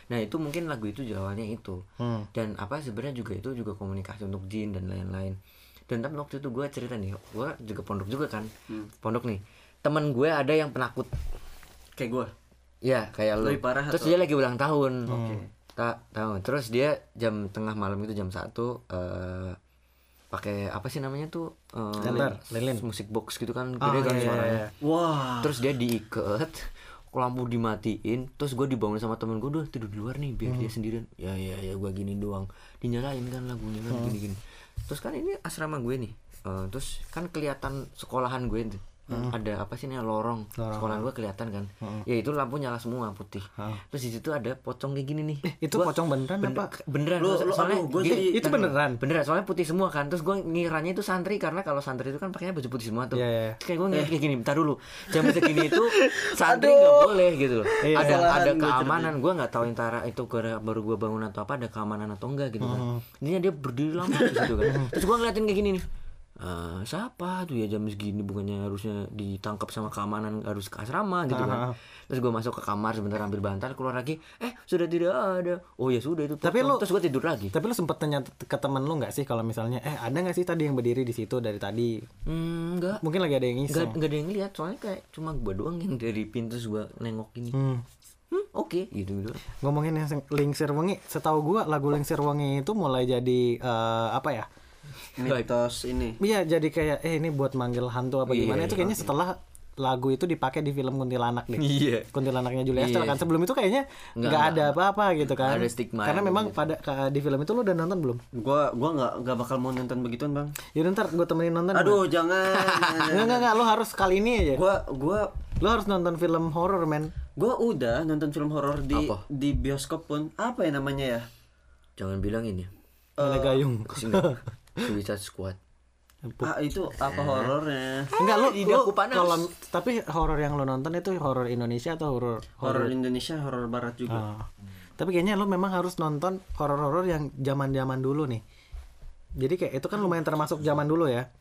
Nah itu mungkin lagu itu jawabnya itu. Hmm. dan apa sebenarnya juga itu juga komunikasi untuk jin dan lain-lain. Dan tapi waktu itu gue cerita nih gue juga pondok juga kan. Hmm. pondok nih. Teman gue ada yang penakut. Kayak gue. ya kayak lu. Parah terus atau- dia lagi ulang tahun. Tak tahu. Terus dia jam tengah malam itu jam satu eh pakai apa sih namanya tuh Enter, lilin. musik box gitu kan Oh, gede kan iya, suaranya. iya, Wah. terus dia diikat lampu dimatiin terus gue dibangun sama temen gue udah tidur di luar nih biar Hmm. dia sendirian ya ya ya gue gini doang dinyalain kan lagunya kan Hmm. gini gini terus kan ini asrama gue nih Eh, terus kan kelihatan sekolahan gue tuh ada apa sih nih lorong, Hmm. Lorong. sekolahan gue kelihatan kan? Ya itu lampu nyala semua putih. Terus di situ ada pocong kayak gini nih. Eh, itu Gua- pocong beneran bener- apa? beneran. Lu- lu- soalnya gua gini, jadi- Itu beneran? beneran soalnya putih semua kan. Terus gue ngiranya itu santri karena kalau santri itu kan pakainya baju putih semua tuh. Iya, iya. Terus kayak gue ngira kayak gini bentar dulu jam segini itu <laughs> santri nggak boleh gitu loh. Iya. ada ada gua keamanan. Gue nggak tahu antara itu gara baru gue bangun atau apa ada keamanan atau enggak gitu kan. Ini dia berdiri lama di situ kan. Terus gue ngeliatin kayak gini nih Eh, siapa tuh ya jam segini? Bukannya harusnya ditangkap sama keamanan harus ke asrama gitu kan. Terus gue masuk ke kamar sebentar ambil bantal keluar lagi. Eh sudah tidak ada. Oh ya sudah itu Tapi lu- terus gue tidur lagi. Tapi lu sempet tanya ke temen lu nggak sih kalau misalnya eh ada nggak sih tadi yang berdiri di situ dari tadi? hmm, enggak Mungkin lagi ada yang iseng. gak ada yang lihat soalnya kayak cuma gue doang yang dari pintu gue nengok gini Hmm. hmm, oke gitu gitu. Ngomongin yang Lingsir Wengi, setahu gua lagu Lingsir Wengi itu mulai jadi eh, apa ya? Mitos ini. Iya, jadi kayak eh ini buat manggil hantu apa Iya, gimana itu iya, kayaknya setelah lagu itu dipakai di film Kuntilanak deh. iya Kuntilanaknya Julia Iya Estelle kan sih. sebelum itu kayaknya Nggak, nggak ada nggak. apa-apa gitu kan. Ada stigma Karena memang gitu. pada di film itu lu udah nonton belum? Gua gua nggak nggak bakal mau nonton begituan, Bang. Yaudah ntar gue temenin nonton. Aduh, jangan. <laughs> Enggak enggak enggak, lu harus kali ini aja. gua gua Lu harus nonton film horor men. gua udah nonton film horor di Apa? di bioskop pun. Apa ya namanya ya? jangan bilang ini Nenek Gayung. <laughs> Suicide Squad Ah, itu apa horornya? Enggak lu, Di lu daku panas. kalau tapi horor yang lu nonton itu horor Indonesia atau horor Horor Indonesia, horor barat juga. Ah. Tapi kayaknya lu memang harus nonton horor-horor yang zaman-zaman dulu nih. Jadi kayak itu kan lumayan termasuk zaman dulu ya.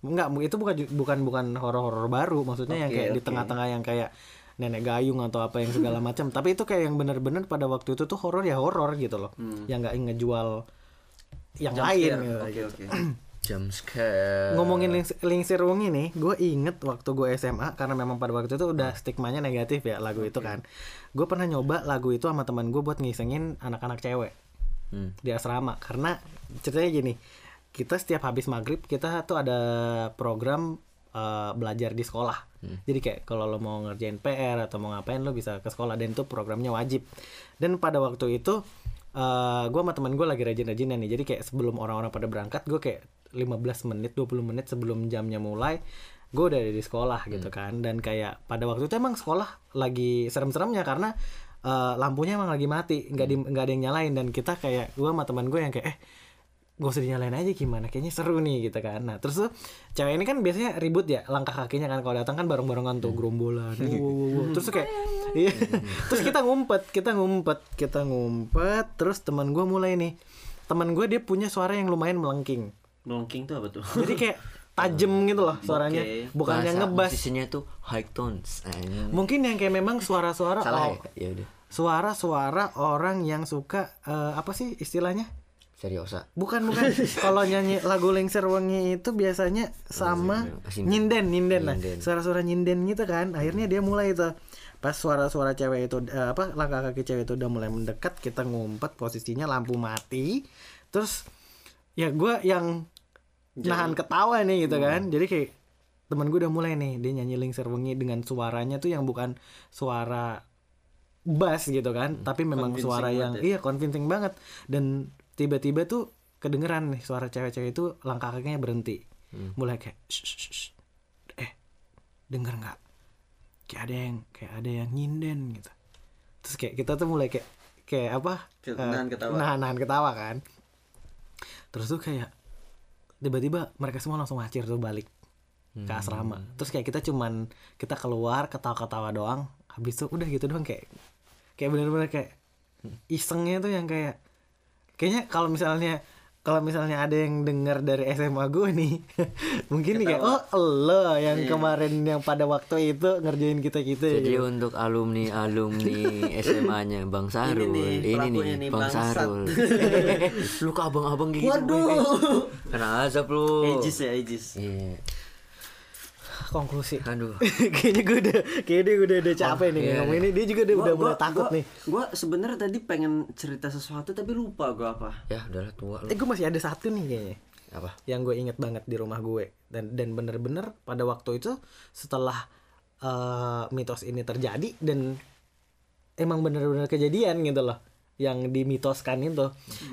Enggak, itu bukan bukan bukan horor-horor baru, maksudnya yang Oke, kayak di oke. tengah-tengah yang kayak nenek gayung atau apa yang segala <laughs> macam. Tapi itu kayak yang bener-bener pada waktu itu tuh horor ya horor gitu loh. Yang nggak ngejual yang Jump lain scare. gitu. Oke, oke. <clears throat> jump scare ngomongin lings lingsir wengi nih gue inget waktu gue SMA karena memang pada waktu itu udah stigmanya negatif ya lagu itu kan gue pernah nyoba lagu itu sama teman gue buat ngisengin anak-anak cewek Hmm. di asrama karena ceritanya gini kita setiap habis maghrib kita tuh ada program eh, belajar di sekolah jadi kayak kalau lo mau ngerjain PR atau mau ngapain lo bisa ke sekolah dan itu programnya wajib dan pada waktu itu eh gue sama teman gue lagi rajin-rajinan nih. Jadi kayak sebelum orang-orang pada berangkat gue kayak 15 menit 20 menit sebelum jamnya mulai gue udah ada di sekolah gitu kan. Dan kayak pada waktu itu emang sekolah lagi serem-seremnya karena eh, lampunya emang lagi mati nggak di nggak ada yang nyalain. Dan kita kayak gue sama teman gue yang kayak eh gak usah dinyalain aja gimana? Kayaknya seru nih gitu kan. Nah terus tuh cewek ini kan biasanya ribut ya langkah kakinya kan. Kalau datang kan bareng-barengan tuh gerombolan. <laughs> Wow, wow, wow. terus tuh kayak iya. Terus kita ngumpet kita ngumpet kita ngumpet. Terus teman gue mulai nih. Teman gue dia punya suara yang lumayan melengking. Melengking tuh apa tuh? jadi kayak tajem <laughs> gitu loh suaranya. Oke. bukan yang Bahasa ngebas. musisinya tuh high tones mungkin yang kayak memang suara-suara oh, ya? Ya udah. suara-suara orang yang suka eh, apa sih istilahnya seriosa. Bukan bukan. <laughs> Kalau nyanyi lagu Lengser Wangi itu biasanya sama Asin. nyinden nyinden lah. Suara-suara nyinden gitu kan. Akhirnya dia mulai itu. Pas suara-suara cewek itu eh, apa langkah kaki cewek itu udah mulai mendekat kita ngumpet posisinya lampu mati. Terus ya gue yang nahan ketawa nih gitu kan. Jadi kayak temen gue udah mulai nih dia nyanyi Lingser Wengi dengan suaranya tuh yang bukan suara bass gitu kan. Tapi memang Convincing suara yang banget iya convincing banget. Dan tiba-tiba tuh kedengeran nih suara cewek-cewek itu langkah kakinya berhenti. Mulai kayak "Shh, shh, shh. eh denger nggak? Kayak ada yang kayak ada yang nyinden gitu. Terus kayak kita tuh mulai kayak kayak apa? Eh, nahan ketawa. nahan nahan ketawa kan. Terus tuh kayak tiba-tiba mereka semua langsung ngacir tuh balik ke asrama. Terus kayak kita cuman kita keluar ketawa-ketawa doang. Habis itu udah gitu doang kayak kayak bener-bener kayak isengnya tuh yang kayak kayaknya kalau misalnya kalau misalnya ada yang dengar dari SMA gue nih <laughs> mungkin nih kayak oh lo yang kemarin yang pada waktu itu ngerjain kita kita Jadi untuk alumni alumni <laughs> SMA-nya Bang Sarul, nih, ini nih, nih, Bang bangsat. Sarul. <laughs> lu ke abang-abang gitu. Waduh. Kena azab lu. Aegis ya Aegis. Iya. Konklusi. Aduh. <laughs> kayaknya gue udah kayaknya gue udah, udah capek nih iya, ngomong ini. Dia juga udah, udah mulai takut nih. Gua sebenarnya tadi pengen cerita sesuatu tapi lupa gua apa. Ya udahlah tua lu. eh gue masih ada satu nih kayaknya. Apa? yang gue inget banget di rumah gue. Dan dan bener-bener pada waktu itu setelah eh, mitos ini terjadi dan emang bener-bener kejadian gitu loh. Yang dimitoskan itu.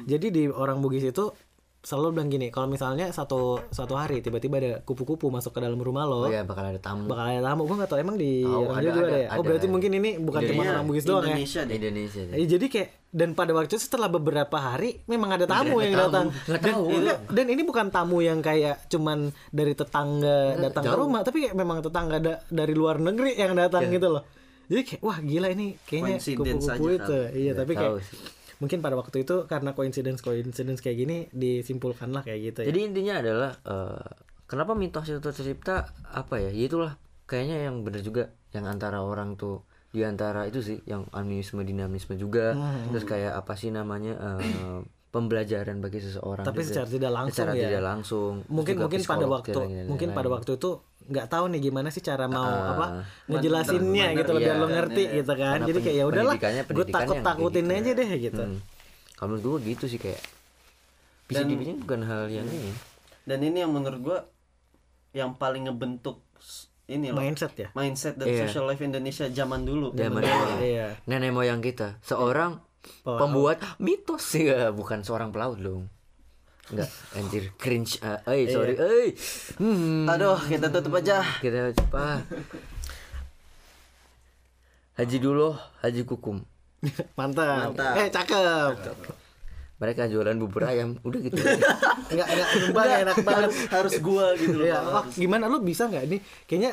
Jadi di orang Bugis itu selalu bilang gini kalau misalnya satu satu hari tiba-tiba ada kupu-kupu masuk ke dalam rumah lo Oh ya bakal ada tamu. bakal ada tamu gue gak tau emang di orang ada, juga ada, ada ya oh ada. berarti mungkin ini bukan cuma Iya, orang Bugis doang ya Indonesia. Indonesia. Eh, jadi kayak dan pada waktu itu setelah beberapa hari memang ada tamu yang datang. Nggak Dan, tahu. enggak, dan ini bukan tamu yang kayak cuman dari tetangga datang ke rumah, tapi kayak memang tetangga da- dari luar negeri yang datang gitu loh. Jadi kayak wah gila ini kayaknya kupu-kupu aja itu. Iya, tapi kayak sih. Mungkin pada waktu itu karena coincidence coincidence kayak gini disimpulkan lah kayak gitu ya. Jadi intinya adalah eh, kenapa mitos itu tercipta apa ya? Ya itulah kayaknya yang bener juga yang antara orang tuh di antara itu sih yang animisme dinamisme juga Hmm. terus kayak apa sih namanya eh, pembelajaran bagi seseorang Tapi juga. secara tidak langsung secara ya. tidak langsung mungkin mungkin pada waktu dan mungkin pada waktu itu nggak tahu nih gimana sih cara mau Ah, apa ngejelasinnya gitu loh biar iya. lo ngerti gitu kan jadi kayak ya udahlah gue pendidikan takut yang takutin kayak aja gitu. deh gitu Hmm. kalau menurut gue gitu sih kayak bisa dibilang bukan hal yang ini Dan ini yang menurut gua yang paling ngebentuk ini loh. mindset ya Mindset dan Iya. social life Indonesia zaman dulu. Zaman Iya, dulu. iya nenek moyang kita seorang Pelaut. pembuat mitos sih ya, bukan seorang pelaut dong Enggak, anjir cringe. ah, eh sorry, eh. Hmm, Aduh, kita tutup aja. kita cepat. Haji dulu, Haji Kukum. <laughs> mantap. Mantap. eh cakep Mereka jualan bubur ayam, udah gitu. <laughs> nggak nggak sumpah nggak enak banget Harus gua gitu loh. Iya, oh, gimana lu bisa nggak ini? Kayaknya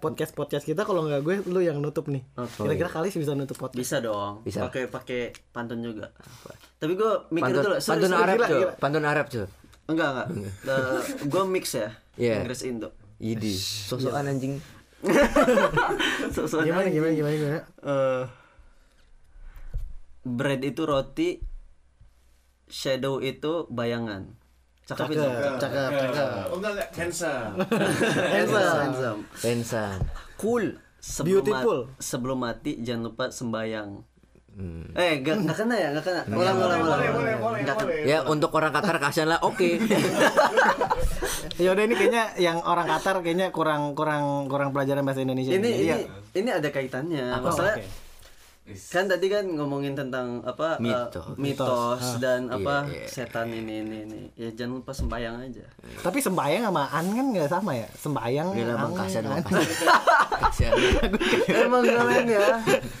podcast podcast kita kalau nggak gue, lu yang nutup nih. Kira-kira kali sih bisa nutup podcast. Bisa dong. Bisa. Pakai pakai pantun juga. Tapi gua mikir Pantun, dulu. sorry, pantun sorry. Arab, gila, gila. Pantun Arab, cuy. Enggak, enggak. Eh, gua mix ya. Iya. Inggris Indo. Idi, sosokan anjing. <laughs> So-soan Gimana gimana gimana gimana? Eh, bread itu roti, shadow itu bayangan. Cakep itu. Cakep, cakep, cakep. Oh enggak enggak <laughs> handsome. Handsome. Cool. Sebelum Beautiful. ma- sebelum mati jangan lupa sembayang. Hmm. Eh, enggak enggak kena ya, enggak kena. Ulang ulang ulang. Boleh boleh boleh Nggak kena. boleh. Ya untuk orang Qatar kasihan lah, oke. <laughs> Ya udah ini kayaknya yang orang Qatar kayaknya kurang kurang kurang pelajaran bahasa Indonesia. Ini Jadi ini ya- ini ada kaitannya. Oh, Masalah oke. Kan tadi kan ngomongin tentang apa eh, Mitos. mitos dan apa Iya, iya. setan ini ini ini ya jangan lupa sembayang aja Tapi sembayang sama an kan nggak sama ya? Sembayang. Udah lah bang, an, kasihan an. kasihan. Emang kalian ya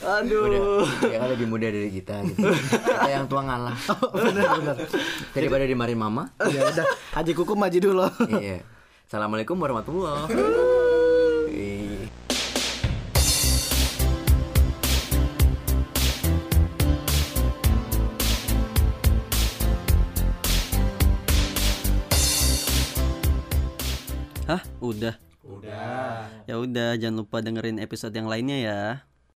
aduh Udah, yang kan lebih muda dari kita gitu. Kita yang tua ngalah. bener bener. Daripada dimarahin mama. Ya udah, Haji Kuku maju dulu. Iya. Assalamualaikum warahmatullahi udah. Udah. Ya udah jangan lupa dengerin episode yang lainnya ya